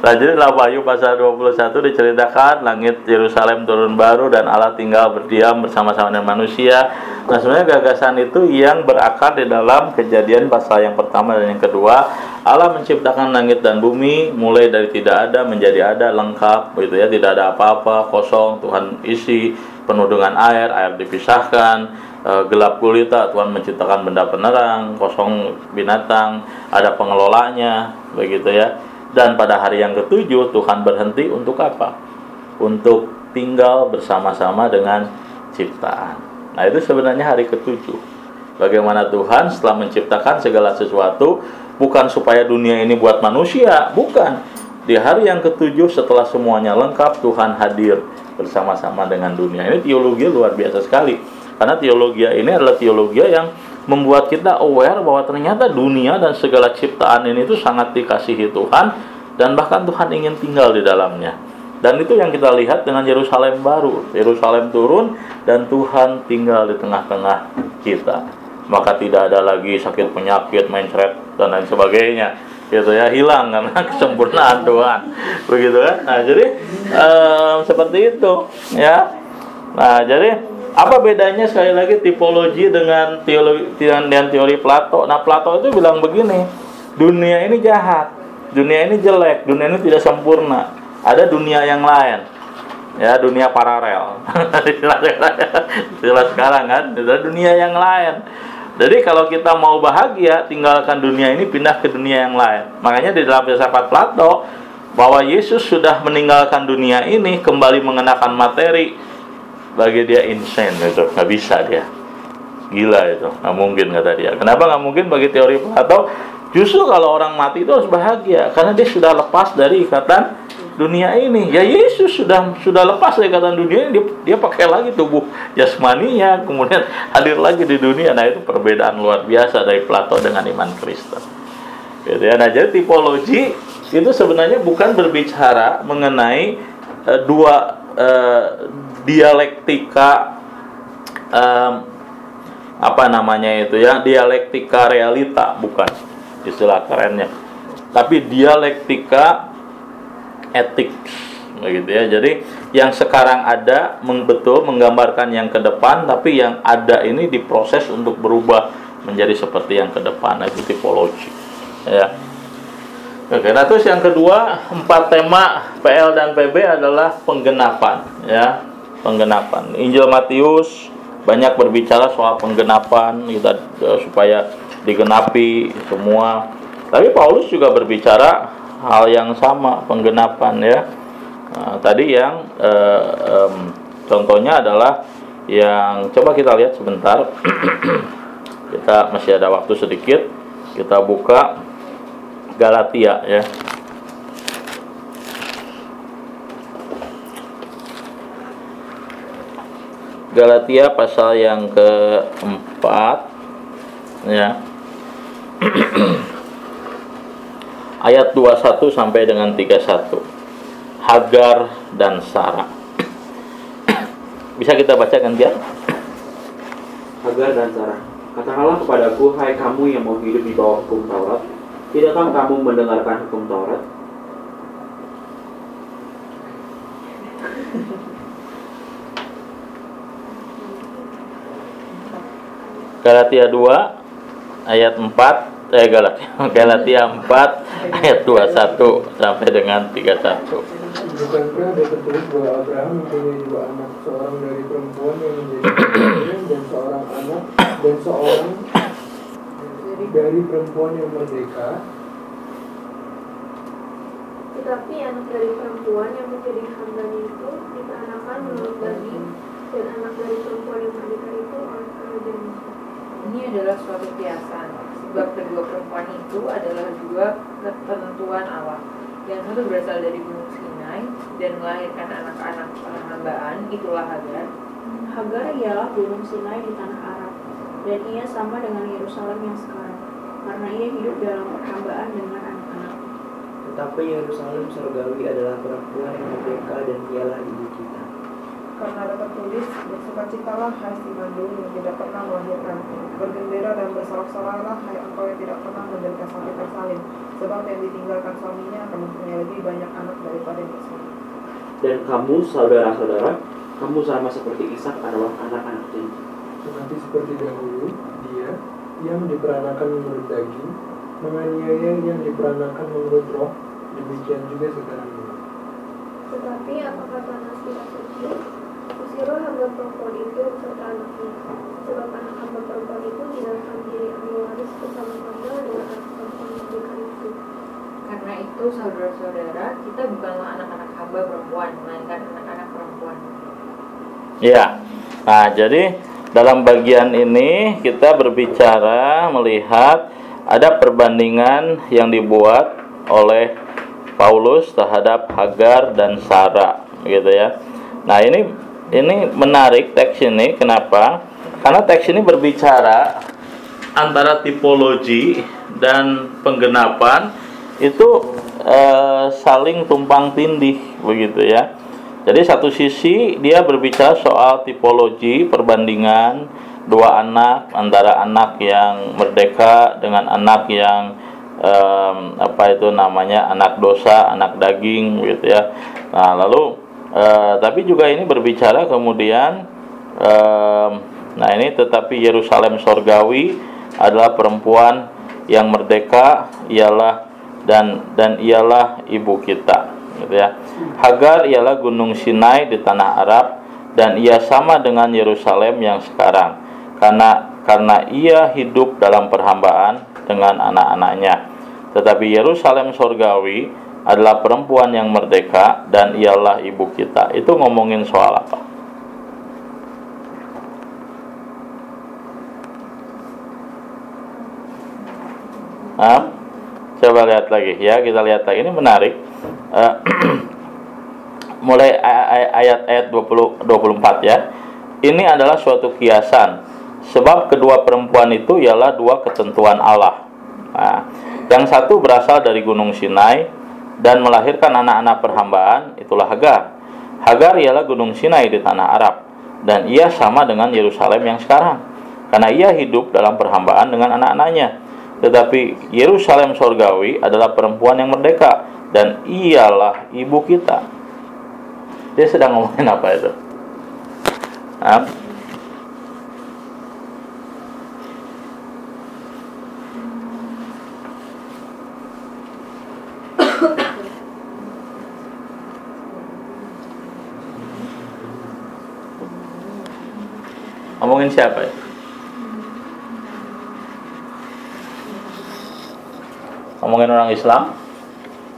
jadi dalam Wahyu pasal 21 diceritakan langit Yerusalem turun baru dan Allah tinggal berdiam bersama-sama dengan manusia. Nah, sebenarnya gagasan itu yang berakar di dalam kejadian pasal yang pertama dan yang kedua. Allah menciptakan langit dan bumi mulai dari tidak ada menjadi ada lengkap gitu ya, tidak ada apa-apa, kosong, Tuhan isi penuh dengan air, air dipisahkan, e, gelap gulita Tuhan menciptakan benda penerang kosong binatang ada pengelolanya begitu ya. Dan pada hari yang ketujuh Tuhan berhenti untuk apa? Untuk tinggal bersama-sama dengan ciptaan. Nah itu sebenarnya hari ketujuh. Bagaimana Tuhan setelah menciptakan segala sesuatu bukan supaya dunia ini buat manusia bukan di hari yang ketujuh setelah semuanya lengkap Tuhan hadir bersama-sama dengan dunia ini teologi luar biasa sekali karena teologi ini adalah teologi yang membuat kita aware bahwa ternyata dunia dan segala ciptaan ini itu sangat dikasihi Tuhan dan bahkan Tuhan ingin tinggal di dalamnya. Dan itu yang kita lihat dengan Yerusalem baru. Yerusalem turun dan Tuhan tinggal di tengah-tengah kita. Maka tidak ada lagi sakit penyakit, mencret dan lain sebagainya. Gitu ya, hilang karena [laughs] kesempurnaan Tuhan. Begitu kan? Nah, jadi eh, seperti itu ya. Nah, jadi apa bedanya sekali lagi tipologi dengan teologi dengan teori Plato? Nah, Plato itu bilang begini, dunia ini jahat, dunia ini jelek, dunia ini tidak sempurna. Ada dunia yang lain. Ya, dunia paralel. [laughs] Jelas sekarang kan, dunia yang lain. Jadi kalau kita mau bahagia, tinggalkan dunia ini pindah ke dunia yang lain. Makanya di dalam filsafat Plato bahwa Yesus sudah meninggalkan dunia ini kembali mengenakan materi bagi dia insane itu nggak bisa dia. Gila itu. Nggak mungkin kata dia. Kenapa nggak mungkin bagi teori Plato? Justru kalau orang mati itu harus bahagia karena dia sudah lepas dari ikatan dunia ini. Ya Yesus sudah sudah lepas dari ikatan dunia ini. Dia, dia pakai lagi tubuh jasmaninya kemudian [laughs] hadir lagi di dunia. Nah itu perbedaan luar biasa dari Plato dengan iman Kristen. Gitu ya. Nah jadi tipologi itu sebenarnya bukan berbicara mengenai uh, dua uh, dialektika um, apa namanya itu ya dialektika realita. Bukan istilah kerennya. Tapi dialektika etik begitu ya jadi yang sekarang ada betul menggambarkan yang ke depan tapi yang ada ini diproses untuk berubah menjadi seperti yang ke depan itu tipologi ya Oke, nah terus yang kedua empat tema PL dan PB adalah penggenapan ya penggenapan. Injil Matius banyak berbicara soal penggenapan kita uh, supaya digenapi semua. Tapi Paulus juga berbicara hal yang sama penggenapan ya. Nah, tadi yang uh, um, contohnya adalah yang coba kita lihat sebentar. [clears throat] kita masih ada waktu sedikit. Kita buka Galatia ya. Galatia pasal yang keempat ya [clears throat] ayat 21 sampai dengan 31 Hagar dan Sarah. Bisa kita bacakan dia Hagar dan Sarah Katakanlah kepadaku, hai kamu yang mau hidup di bawah hukum Taurat Tidakkah kamu mendengarkan hukum Taurat? Galatia 2 ayat 4 eh Galatia Galatia 4 ayat 21 sampai dengan 31. Bukankah ada tertulis bahwa Abraham mempunyai dua anak, seorang dari perempuan yang menjadi dan seorang anak dan seorang dari perempuan yang merdeka. Tetapi anak dari perempuan yang menjadi hambanya itu diperanakan menurut daging dan anak dari perempuan yang merdeka itu oleh kerajaan Ini adalah suatu kebiasaan, sebab kedua perempuan itu adalah dua ketentuan Allah, Yang satu berasal dari Gunung Sinai dan melahirkan anak-anak perhambaan, itulah Hagar. Hagar ialah gunung Sinai di tanah Arab, dan ia sama dengan Yerusalem yang sekarang, karena ia hidup dalam perhambaan dengan anak-anak. Tetapi Yerusalem surgawi adalah perempuan yang merdeka dan ialah ibu. Karena ada tertulis, bersukacitalah hai si mandul yang tidak pernah melahirkan, bergembira dan bersorak-sorailah hai engkau yang tidak pernah menderita sakit tersalin, sebab yang ditinggalkan suaminya akan mempunyai lebih banyak anak daripada yang bersuami. Dan kamu, saudara-saudara, kamu sama seperti Ishak adalah anak-anak janji. Tetapi seperti dahulu, dia yang diperanakan menurut daging, menganiaya yang diperanakan menurut roh, demikian juga sekarang ini. Tetapi apa kata nas kitab suci? Usirlah hamba perempuan itu serta anaknya. Sebab anak hamba perempuan itu tidak akan diambil waris bersama-sama dengan anak perempuan merdeka itu. Karena itu, saudara-saudara, kita bukanlah anak-anak hamba perempuan, melainkan anak-anak perempuan. Ya. Nah, jadi dalam bagian ini kita berbicara melihat ada perbandingan yang dibuat oleh Paulus terhadap Hagar dan Sarah, gitu ya. Nah, ini ini menarik teks ini kenapa? Karena teks ini berbicara antara tipologi dan penggenapan itu eh, saling tumpang tindih begitu ya. Jadi satu sisi dia berbicara soal tipologi perbandingan dua anak antara anak yang merdeka dengan anak yang apa itu namanya anak dosa, anak daging gitu ya. Nah, lalu eh, tapi juga ini berbicara kemudian em, nah ini tetapi Yerusalem sorgawi adalah perempuan yang merdeka ialah dan dan ialah ibu kita gitu ya. Hagar ialah gunung Sinai di tanah Arab dan ia sama dengan Yerusalem yang sekarang karena karena ia hidup dalam perhambaan dengan anak-anaknya. Tetapi Yerusalem sorgawi adalah perempuan yang merdeka dan ialah ibu kita. Itu ngomongin soal apa? Hah? Coba lihat lagi ya, kita lihat lagi. Ini menarik. Eh, [clears throat] mulai ay- ay- ayat-ayat 20 24 ya. Ini adalah suatu kiasan. Sebab kedua perempuan itu ialah dua ketentuan Allah. Nah, yang satu berasal dari Gunung Sinai dan melahirkan anak-anak perhambaan, itulah Hagar. Hagar ialah Gunung Sinai di tanah Arab dan ia sama dengan Yerusalem yang sekarang. Karena ia hidup dalam perhambaan dengan anak-anaknya. Tetapi Yerusalem sorgawi adalah perempuan yang merdeka dan ialah ibu kita. Dia sedang ngomongin apa itu? Hah? Ngomongin siapa ya? Ngomongin orang Islam?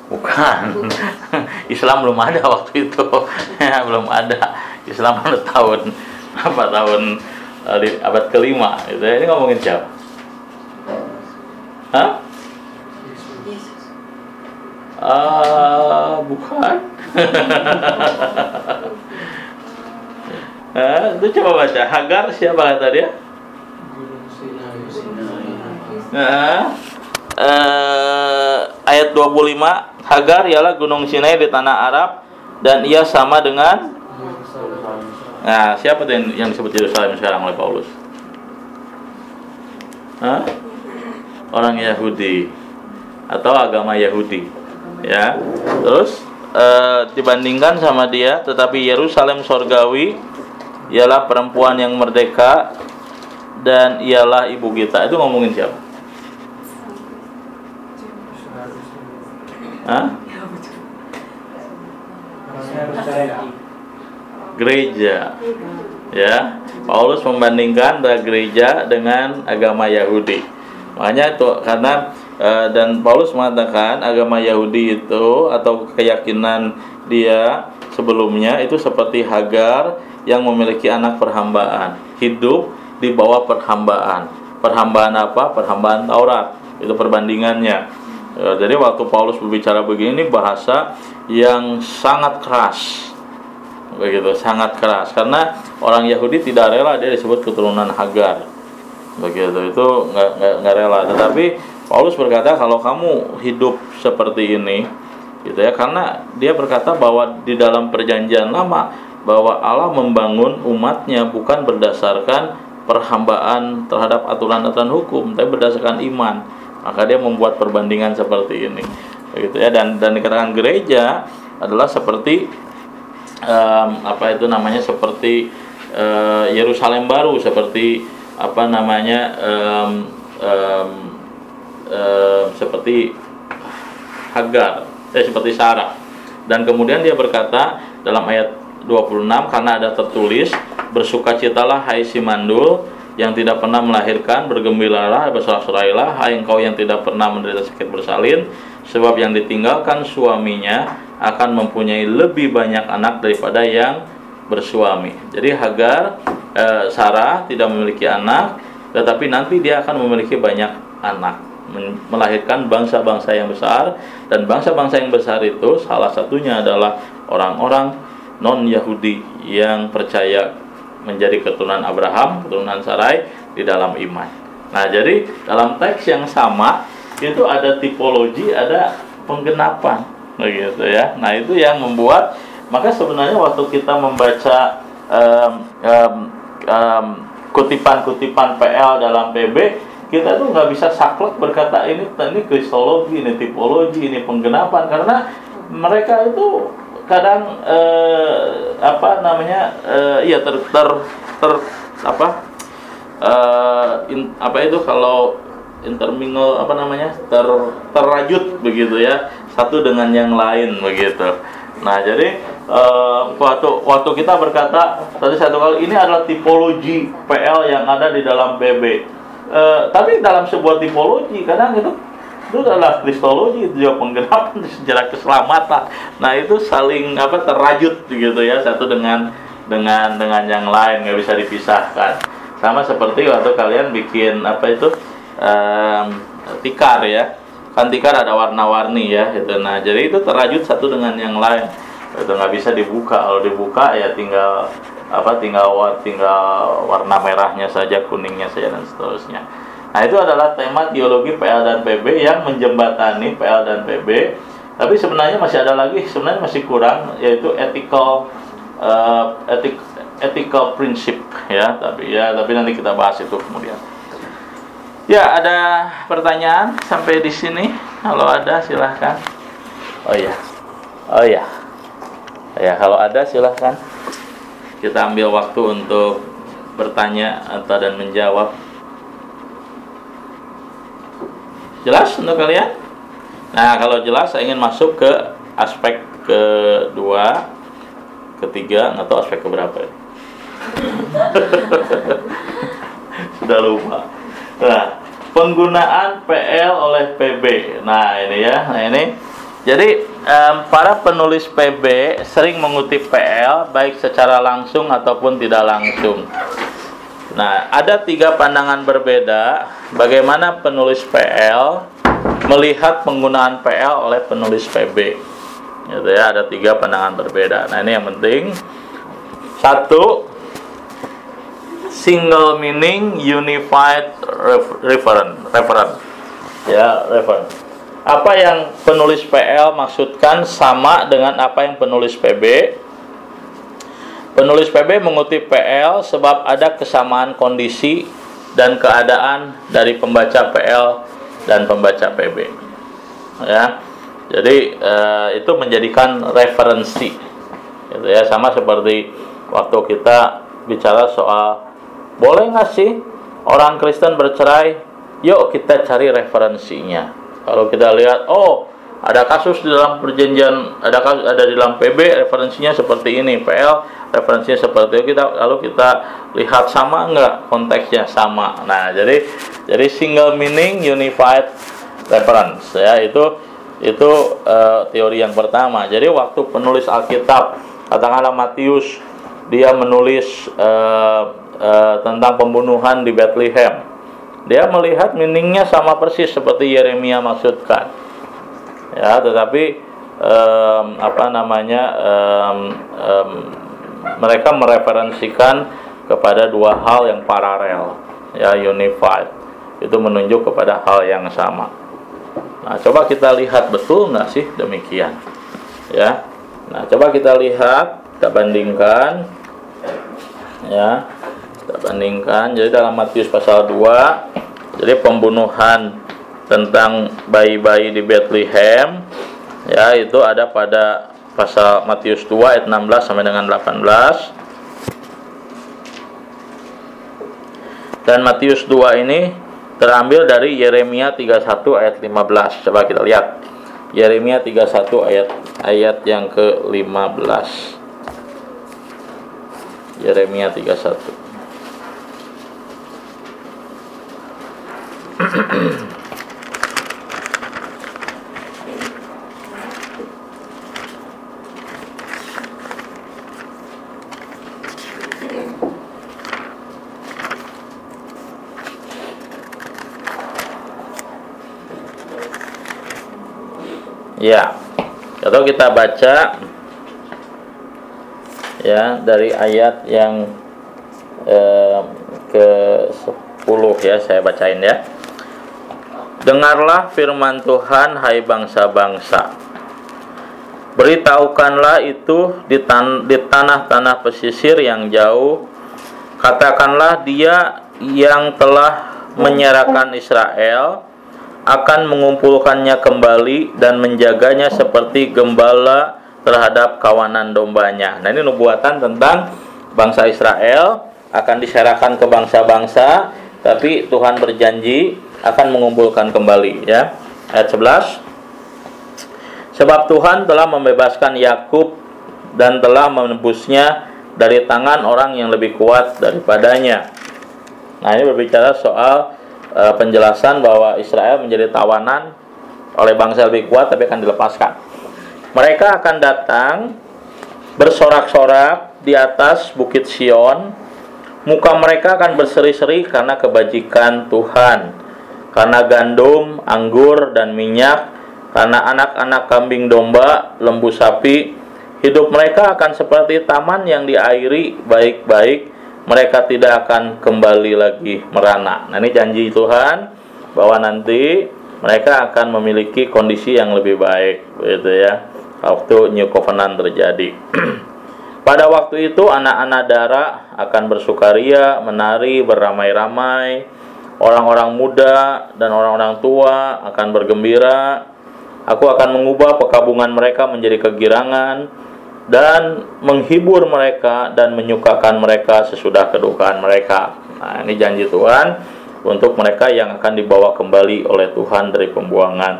Bukan. [laughs] Islam belum ada waktu itu. ya, [laughs] belum ada. Islam baru tahun apa tahun eh, di abad kelima gitu. Ini ngomongin siapa? Hah? Ah, bukan. [laughs] Eh, itu coba baca. Hagar siapa kata dia? Nah, eh, ayat 25 Hagar ialah gunung Sinai di tanah Arab dan ia sama dengan Nah, siapa yang, yang disebut Yerusalem sekarang oleh Paulus? Hah? Orang Yahudi atau agama Yahudi. Ya. Terus eh, dibandingkan sama dia, tetapi Yerusalem sorgawi ialah perempuan yang merdeka dan ialah ibu kita. Itu ngomongin siapa? Hah? Gereja. Ya, Paulus membandingkan gereja dengan agama Yahudi. Makanya itu karena eh, dan Paulus mengatakan agama Yahudi itu atau keyakinan dia sebelumnya itu seperti Hagar yang memiliki anak perhambaan, hidup di bawah perhambaan. Perhambaan apa? Perhambaan Taurat. Itu perbandingannya. Ya, jadi waktu Paulus berbicara begini bahasa yang sangat keras. Begitu, sangat keras karena orang Yahudi tidak rela dia disebut keturunan Hagar. Begitu, itu nggak rela. Tetapi Paulus berkata kalau kamu hidup seperti ini, gitu ya, karena dia berkata bahwa di dalam perjanjian lama bahwa Allah membangun umatnya bukan berdasarkan perhambaan terhadap aturan-aturan hukum, tapi berdasarkan iman. Maka dia membuat perbandingan seperti ini. Begitu ya dan dan dikatakan gereja adalah seperti um, apa itu namanya seperti uh, Yerusalem baru seperti apa namanya um, um, um, seperti Hagar eh seperti Sarah. Dan kemudian dia berkata dalam ayat 26 karena ada tertulis bersukacitalah hai si mandul yang tidak pernah melahirkan bergembiralah bersorak-sorailah. Hai engkau yang tidak pernah menderita sakit bersalin sebab yang ditinggalkan suaminya akan mempunyai lebih banyak anak daripada yang bersuami. Jadi Hagar eh, Sarah tidak memiliki anak tetapi nanti dia akan memiliki banyak anak. Melahirkan bangsa-bangsa yang besar dan bangsa-bangsa yang besar itu salah satunya adalah orang-orang non Yahudi yang percaya menjadi keturunan Abraham, keturunan Sarai di dalam iman. Nah, jadi dalam teks yang sama itu ada tipologi, ada penggenapan, begitu ya. Nah, itu yang membuat maka sebenarnya waktu kita membaca um, um, um, kutipan-kutipan PL dalam PB kita tuh nggak bisa saklek berkata ini ini kristologi, ini tipologi, ini penggenapan. Karena mereka itu kadang eh, apa namanya eh, iya ter, ter, ter apa eh, in, apa itu kalau intermingle apa namanya ter terrajut begitu ya satu dengan yang lain begitu. Nah jadi eh, waktu waktu kita berkata tadi satu kali ini adalah tipologi PL yang ada di dalam PB eh, tapi dalam sebuah tipologi kadang itu itu adalah kristologi itu juga penggenapan sejarah keselamatan. Nah itu saling apa terajut gitu ya satu dengan dengan dengan yang lain nggak bisa dipisahkan. Sama seperti waktu kalian bikin apa itu um, tikar ya. Kan tikar ada warna-warni ya itu nah jadi itu terajut satu dengan yang lain. Itu nggak bisa dibuka. Kalau dibuka ya tinggal apa tinggal tinggal warna merahnya saja kuningnya saja dan seterusnya Nah itu adalah tema teologi PL dan PB yang menjembatani PL dan PB. Tapi sebenarnya masih ada lagi, sebenarnya masih kurang yaitu ethical uh, etik, ethical principle ya. Tapi ya tapi nanti kita bahas itu kemudian. Ya ada pertanyaan sampai di sini. Kalau ada silahkan. Oh ya, oh ya, ya kalau ada silahkan. Kita ambil waktu untuk bertanya atau dan menjawab. Jelas untuk kalian? Nah, kalau jelas saya ingin masuk ke aspek kedua, ketiga, atau aspek keberapa ya? [laughs] Sudah lupa. Nah, penggunaan PL oleh PB. Nah, ini ya. Nah, ini. Jadi, um, para penulis PB sering mengutip PL baik secara langsung ataupun tidak langsung. Nah, ada tiga pandangan berbeda bagaimana penulis PL melihat penggunaan PL oleh penulis PB. Gitu ya, ada tiga pandangan berbeda. Nah, ini yang penting. Satu, single meaning unified reference. Reference. Ya, reference. Apa yang penulis PL maksudkan sama dengan apa yang penulis PB Penulis PB mengutip PL sebab ada kesamaan kondisi dan keadaan dari pembaca PL dan pembaca PB. Ya. Jadi eh, itu menjadikan referensi. Gitu ya, sama seperti waktu kita bicara soal boleh nggak sih orang Kristen bercerai? Yuk kita cari referensinya. Kalau kita lihat, oh ada kasus di dalam perjanjian ada kasus ada di dalam PB referensinya seperti ini. PL referensinya seperti itu. Kita lalu kita lihat sama enggak konteksnya sama. Nah jadi jadi single meaning unified reference ya. Itu itu uh, teori yang pertama. Jadi waktu penulis Alkitab katakanlah Matius dia menulis uh, uh, tentang pembunuhan di Bethlehem dia melihat meaningnya sama persis seperti Yeremia maksudkan Ya, tetapi em, apa namanya em, em, mereka mereferensikan kepada dua hal yang paralel, ya unified. Itu menunjuk kepada hal yang sama. Nah, coba kita lihat betul nggak sih demikian, ya. Nah, coba kita lihat, kita bandingkan, ya, kita bandingkan. Jadi dalam Matius pasal 2, jadi pembunuhan tentang bayi-bayi di Bethlehem, ya itu ada pada pasal Matius 2 ayat 16 sampai dengan 18. Dan Matius 2 ini terambil dari Yeremia 31 ayat 15. Coba kita lihat. Yeremia 31 ayat ayat yang ke-15. Yeremia 31. Ya. Atau kita baca ya dari ayat yang eh, ke 10 ya saya bacain ya. Dengarlah firman Tuhan hai bangsa-bangsa. Beritahukanlah itu di, tan di tanah-tanah pesisir yang jauh. Katakanlah dia yang telah menyerahkan Israel akan mengumpulkannya kembali dan menjaganya seperti gembala terhadap kawanan dombanya. Nah, ini nubuatan tentang bangsa Israel akan diserahkan ke bangsa-bangsa, tapi Tuhan berjanji akan mengumpulkan kembali ya. Ayat 11. Sebab Tuhan telah membebaskan Yakub dan telah menebusnya dari tangan orang yang lebih kuat daripadanya. Nah, ini berbicara soal e, penjelasan bahwa Israel menjadi tawanan oleh bangsa lebih kuat tapi akan dilepaskan. Mereka akan datang bersorak-sorak di atas bukit Sion. Muka mereka akan berseri-seri karena kebajikan Tuhan. Karena gandum, anggur, dan minyak, karena anak-anak kambing domba, lembu sapi, hidup mereka akan seperti taman yang diairi baik-baik mereka tidak akan kembali lagi merana. Nah, ini janji Tuhan bahwa nanti mereka akan memiliki kondisi yang lebih baik, begitu ya. Waktu New Covenant terjadi. [clears throat] Pada waktu itu anak-anak darah akan bersukaria, menari, beramai-ramai. Orang-orang muda dan orang-orang tua akan bergembira. Aku akan mengubah pekabungan mereka menjadi kegirangan dan menghibur mereka dan menyukakan mereka sesudah kedukaan mereka. Nah, ini janji Tuhan untuk mereka yang akan dibawa kembali oleh Tuhan dari pembuangan.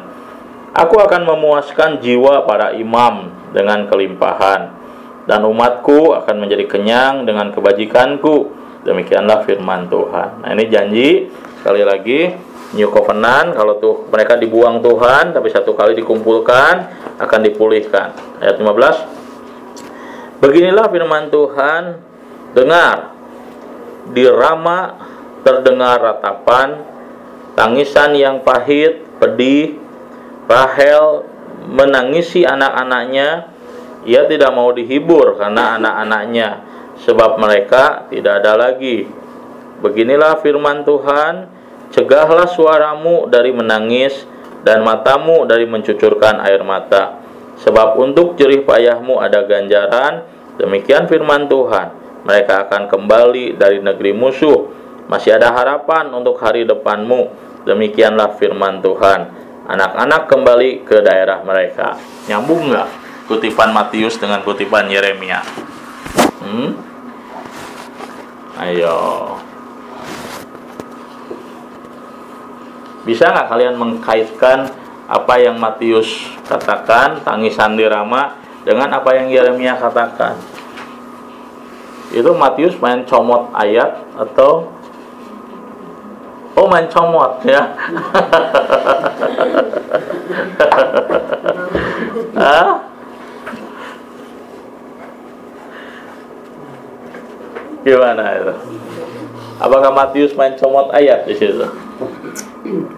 Aku akan memuaskan jiwa para imam dengan kelimpahan dan umatku akan menjadi kenyang dengan kebajikanku. Demikianlah firman Tuhan. Nah, ini janji sekali lagi New Covenant kalau tuh mereka dibuang Tuhan tapi satu kali dikumpulkan akan dipulihkan. Ayat 15 Beginilah firman Tuhan, dengar di Rama terdengar ratapan, tangisan yang pahit, pedih. Rahel menangisi anak-anaknya, ia tidak mau dihibur karena anak-anaknya, sebab mereka tidak ada lagi. Beginilah firman Tuhan, cegahlah suaramu dari menangis dan matamu dari mencucurkan air mata. Sebab untuk jerih payahmu ada ganjaran, Demikian firman Tuhan. Mereka akan kembali dari negeri musuh. Masih ada harapan untuk hari depanmu. Demikianlah firman Tuhan. Anak-anak kembali ke daerah mereka. Nyambung nggak kutipan Matius dengan kutipan Yeremia? Hmm? Ayo. Bisa nggak kalian mengkaitkan apa yang Matius katakan, tangisan dirama, dengan apa yang Yeremia katakan. Itu Matius main comot ayat atau Oh main comot ya. [laughs] Hah? Gimana itu? Apakah Matius main comot ayat di situ? Apa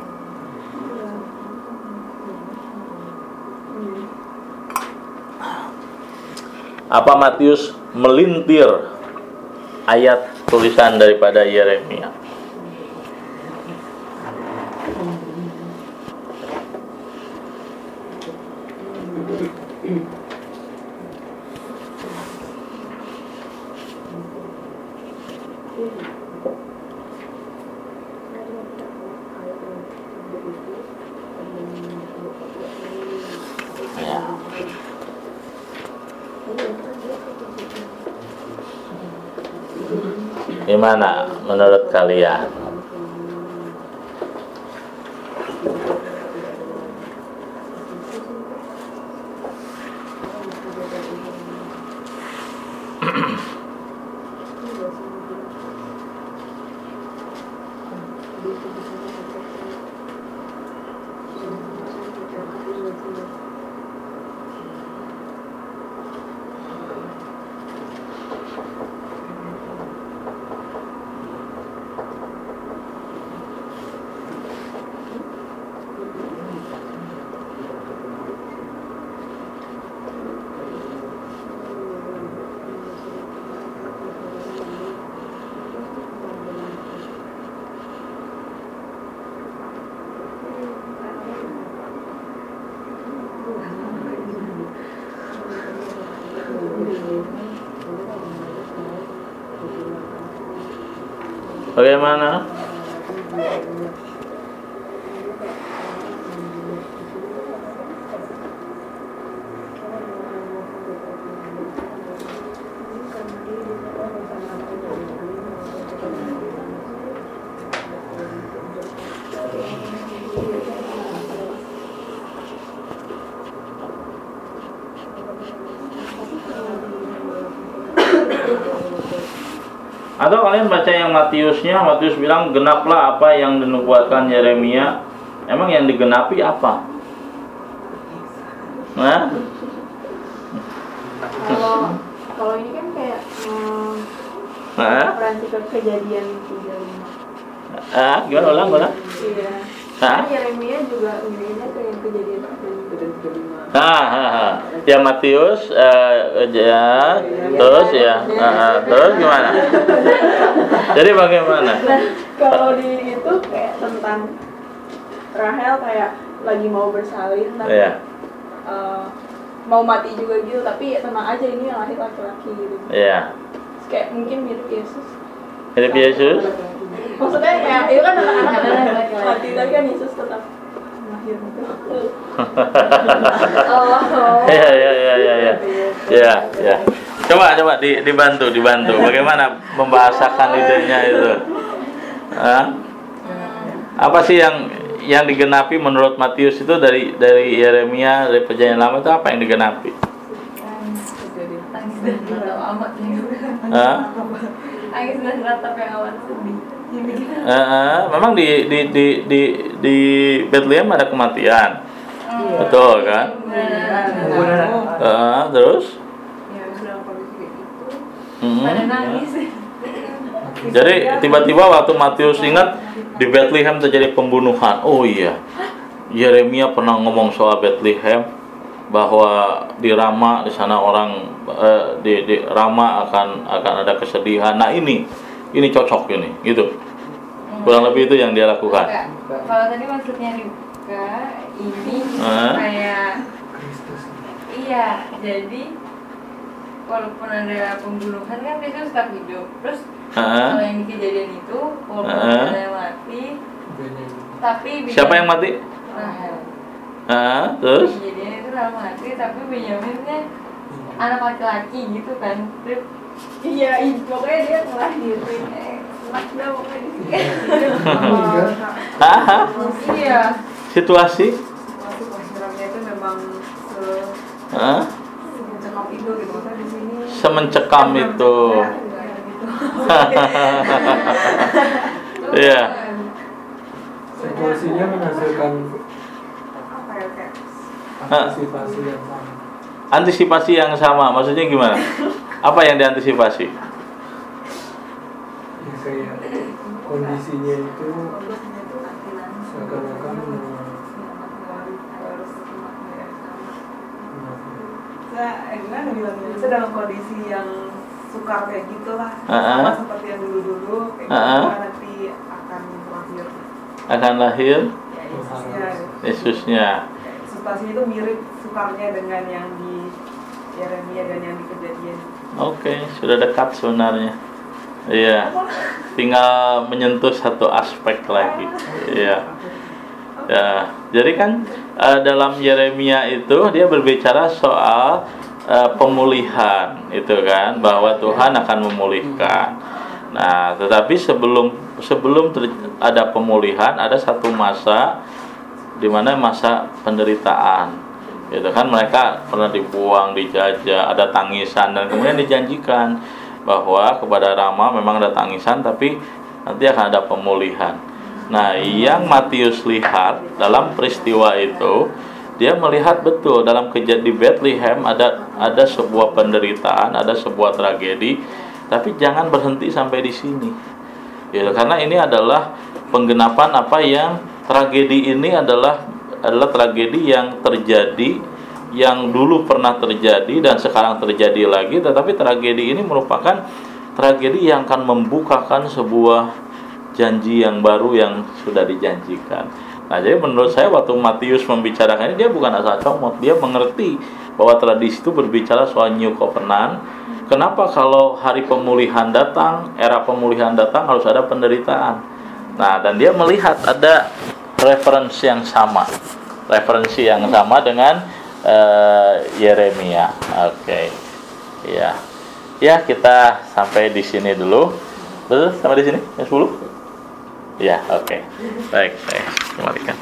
Matius melintir ayat tulisan daripada Yeremia? Mm-hmm. Gimana menurut kalian? [clears throat] Bagaimana? Kalian baca yang Matiusnya, Matius bilang genaplah apa yang dinubuatkan Yeremia. Emang yang digenapi apa? Nah, Kalau kalau ini kan kayak hmm, nah, ke kejadian 35. ah, gimana ulang ulang? Iya. Kan Yeremia juga ngirinya ke yang kejadian 35. Ah, ah, ah. Ya Matius, eh, ya, terus ya, ah. terus gimana? Jadi bagaimana? Nah, kalau di itu kayak tentang Rahel kayak lagi mau bersalin tapi Iya, eh, mau mati juga gitu tapi tenang aja ini yang lahir laki-laki gitu. iya. Terus kayak mungkin mirip Yesus. Hidup Yesus? Maksudnya kayak itu kan anak-anak mati tapi kan Yesus tetap gitu. [laughs] Oh, Iya, iya, iya, iya, iya. Iya, iya. Coba, coba di, dibantu, dibantu. Bagaimana membahasakan idenya itu? Hah? Apa sih yang yang digenapi menurut Matius itu dari dari Yeremia dari perjanjian lama itu apa yang digenapi? Tangis dan ratap amat Hah? Tangis dan ratap yang amat sedih Eh, memang di di di di di Bethlehem ada kematian, betul kan? Eh, terus? Ya Mhm. Pada nangis Jadi tiba-tiba waktu Matius ingat di Bethlehem terjadi pembunuhan. Oh iya, Yeremia pernah ngomong soal Bethlehem bahwa di Rama di sana orang eh, di, di Rama akan akan ada kesedihan. Nah ini ini cocok ini gitu. Kurang lebih itu yang dia lakukan. Enggak. Kalau tadi maksudnya Ribka ini Hah? kayak Kristus. iya jadi walaupun ada pembunuhan kan Kristus tetap hidup terus Hah? kalau yang di kejadian itu walaupun Hah? ada yang mati tapi Siapa yang mati? Rahel Ah, terus? kejadian itu Rahel mati tapi Benyaminnya anak laki-laki gitu kan terus Iya, pokoknya dia ngelahirin eh, pokoknya di sini. Iya Situasi? Itu memang se- Hah? semencekam itu gitu. Maksudnya di sini Semencekam itu. Kayak gitu. Iya. Situasinya menghasilkan Apa ya kayak antisipasi yang sama. Antisipasi yang sama, maksudnya gimana? [laughs] Apa yang diantisipasi? Ya kayak kondisinya itu seakan-akan Nah, Indonesia dalam kondisi yang sukar kayak gitulah Ah, sama ah. seperti yang dulu-dulu kayak ah. gitu nanti akan lahir akan lahir ya Yesusnya Yesusnya. substansinya itu mirip sukarnya dengan yang di Yeremia dan yang di kejadian Oke, sudah dekat sebenarnya. Iya. Tinggal menyentuh satu aspek lagi. Iya. Ya, jadi kan eh, dalam Yeremia itu dia berbicara soal eh, pemulihan itu kan bahwa Tuhan akan memulihkan. Nah, tetapi sebelum sebelum ada pemulihan ada satu masa di mana masa penderitaan. Gitu kan mereka pernah dibuang, dijajah, ada tangisan dan kemudian dijanjikan bahwa kepada Rama memang ada tangisan tapi nanti akan ada pemulihan. Nah, yang Matius lihat dalam peristiwa itu dia melihat betul dalam kejadian di Bethlehem ada ada sebuah penderitaan, ada sebuah tragedi, tapi jangan berhenti sampai di sini. Gitu, karena ini adalah penggenapan apa yang tragedi ini adalah adalah tragedi yang terjadi yang dulu pernah terjadi dan sekarang terjadi lagi tetapi tragedi ini merupakan tragedi yang akan membukakan sebuah janji yang baru yang sudah dijanjikan. Nah, jadi menurut saya waktu Matius membicarakan ini dia bukan asal comot, dia mengerti bahwa tradisi itu berbicara soal new covenant. Kenapa kalau hari pemulihan datang, era pemulihan datang harus ada penderitaan? Nah, dan dia melihat ada referensi yang sama, referensi yang sama dengan eh, Yeremia. Oke, ya, ya kita sampai di sini dulu. Betul sampai di sini? Yang 10? Ya, oke. Baik, saya kembalikan.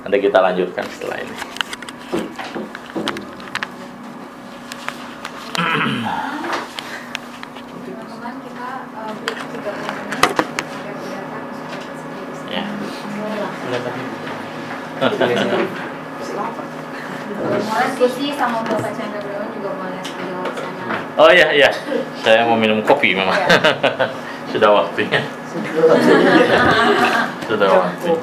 Nanti kita lanjutkan setelah ini [clears throat] kita eh, break 30 menit sampai pendapat supaya sendiri. Ya. Mau diskusi sama Bapak Chandra Brawan juga boleh di luar sana. Oh iya iya, saya mau minum kopi memang. [laughs] Sudah waktunya. Sudah waktunya.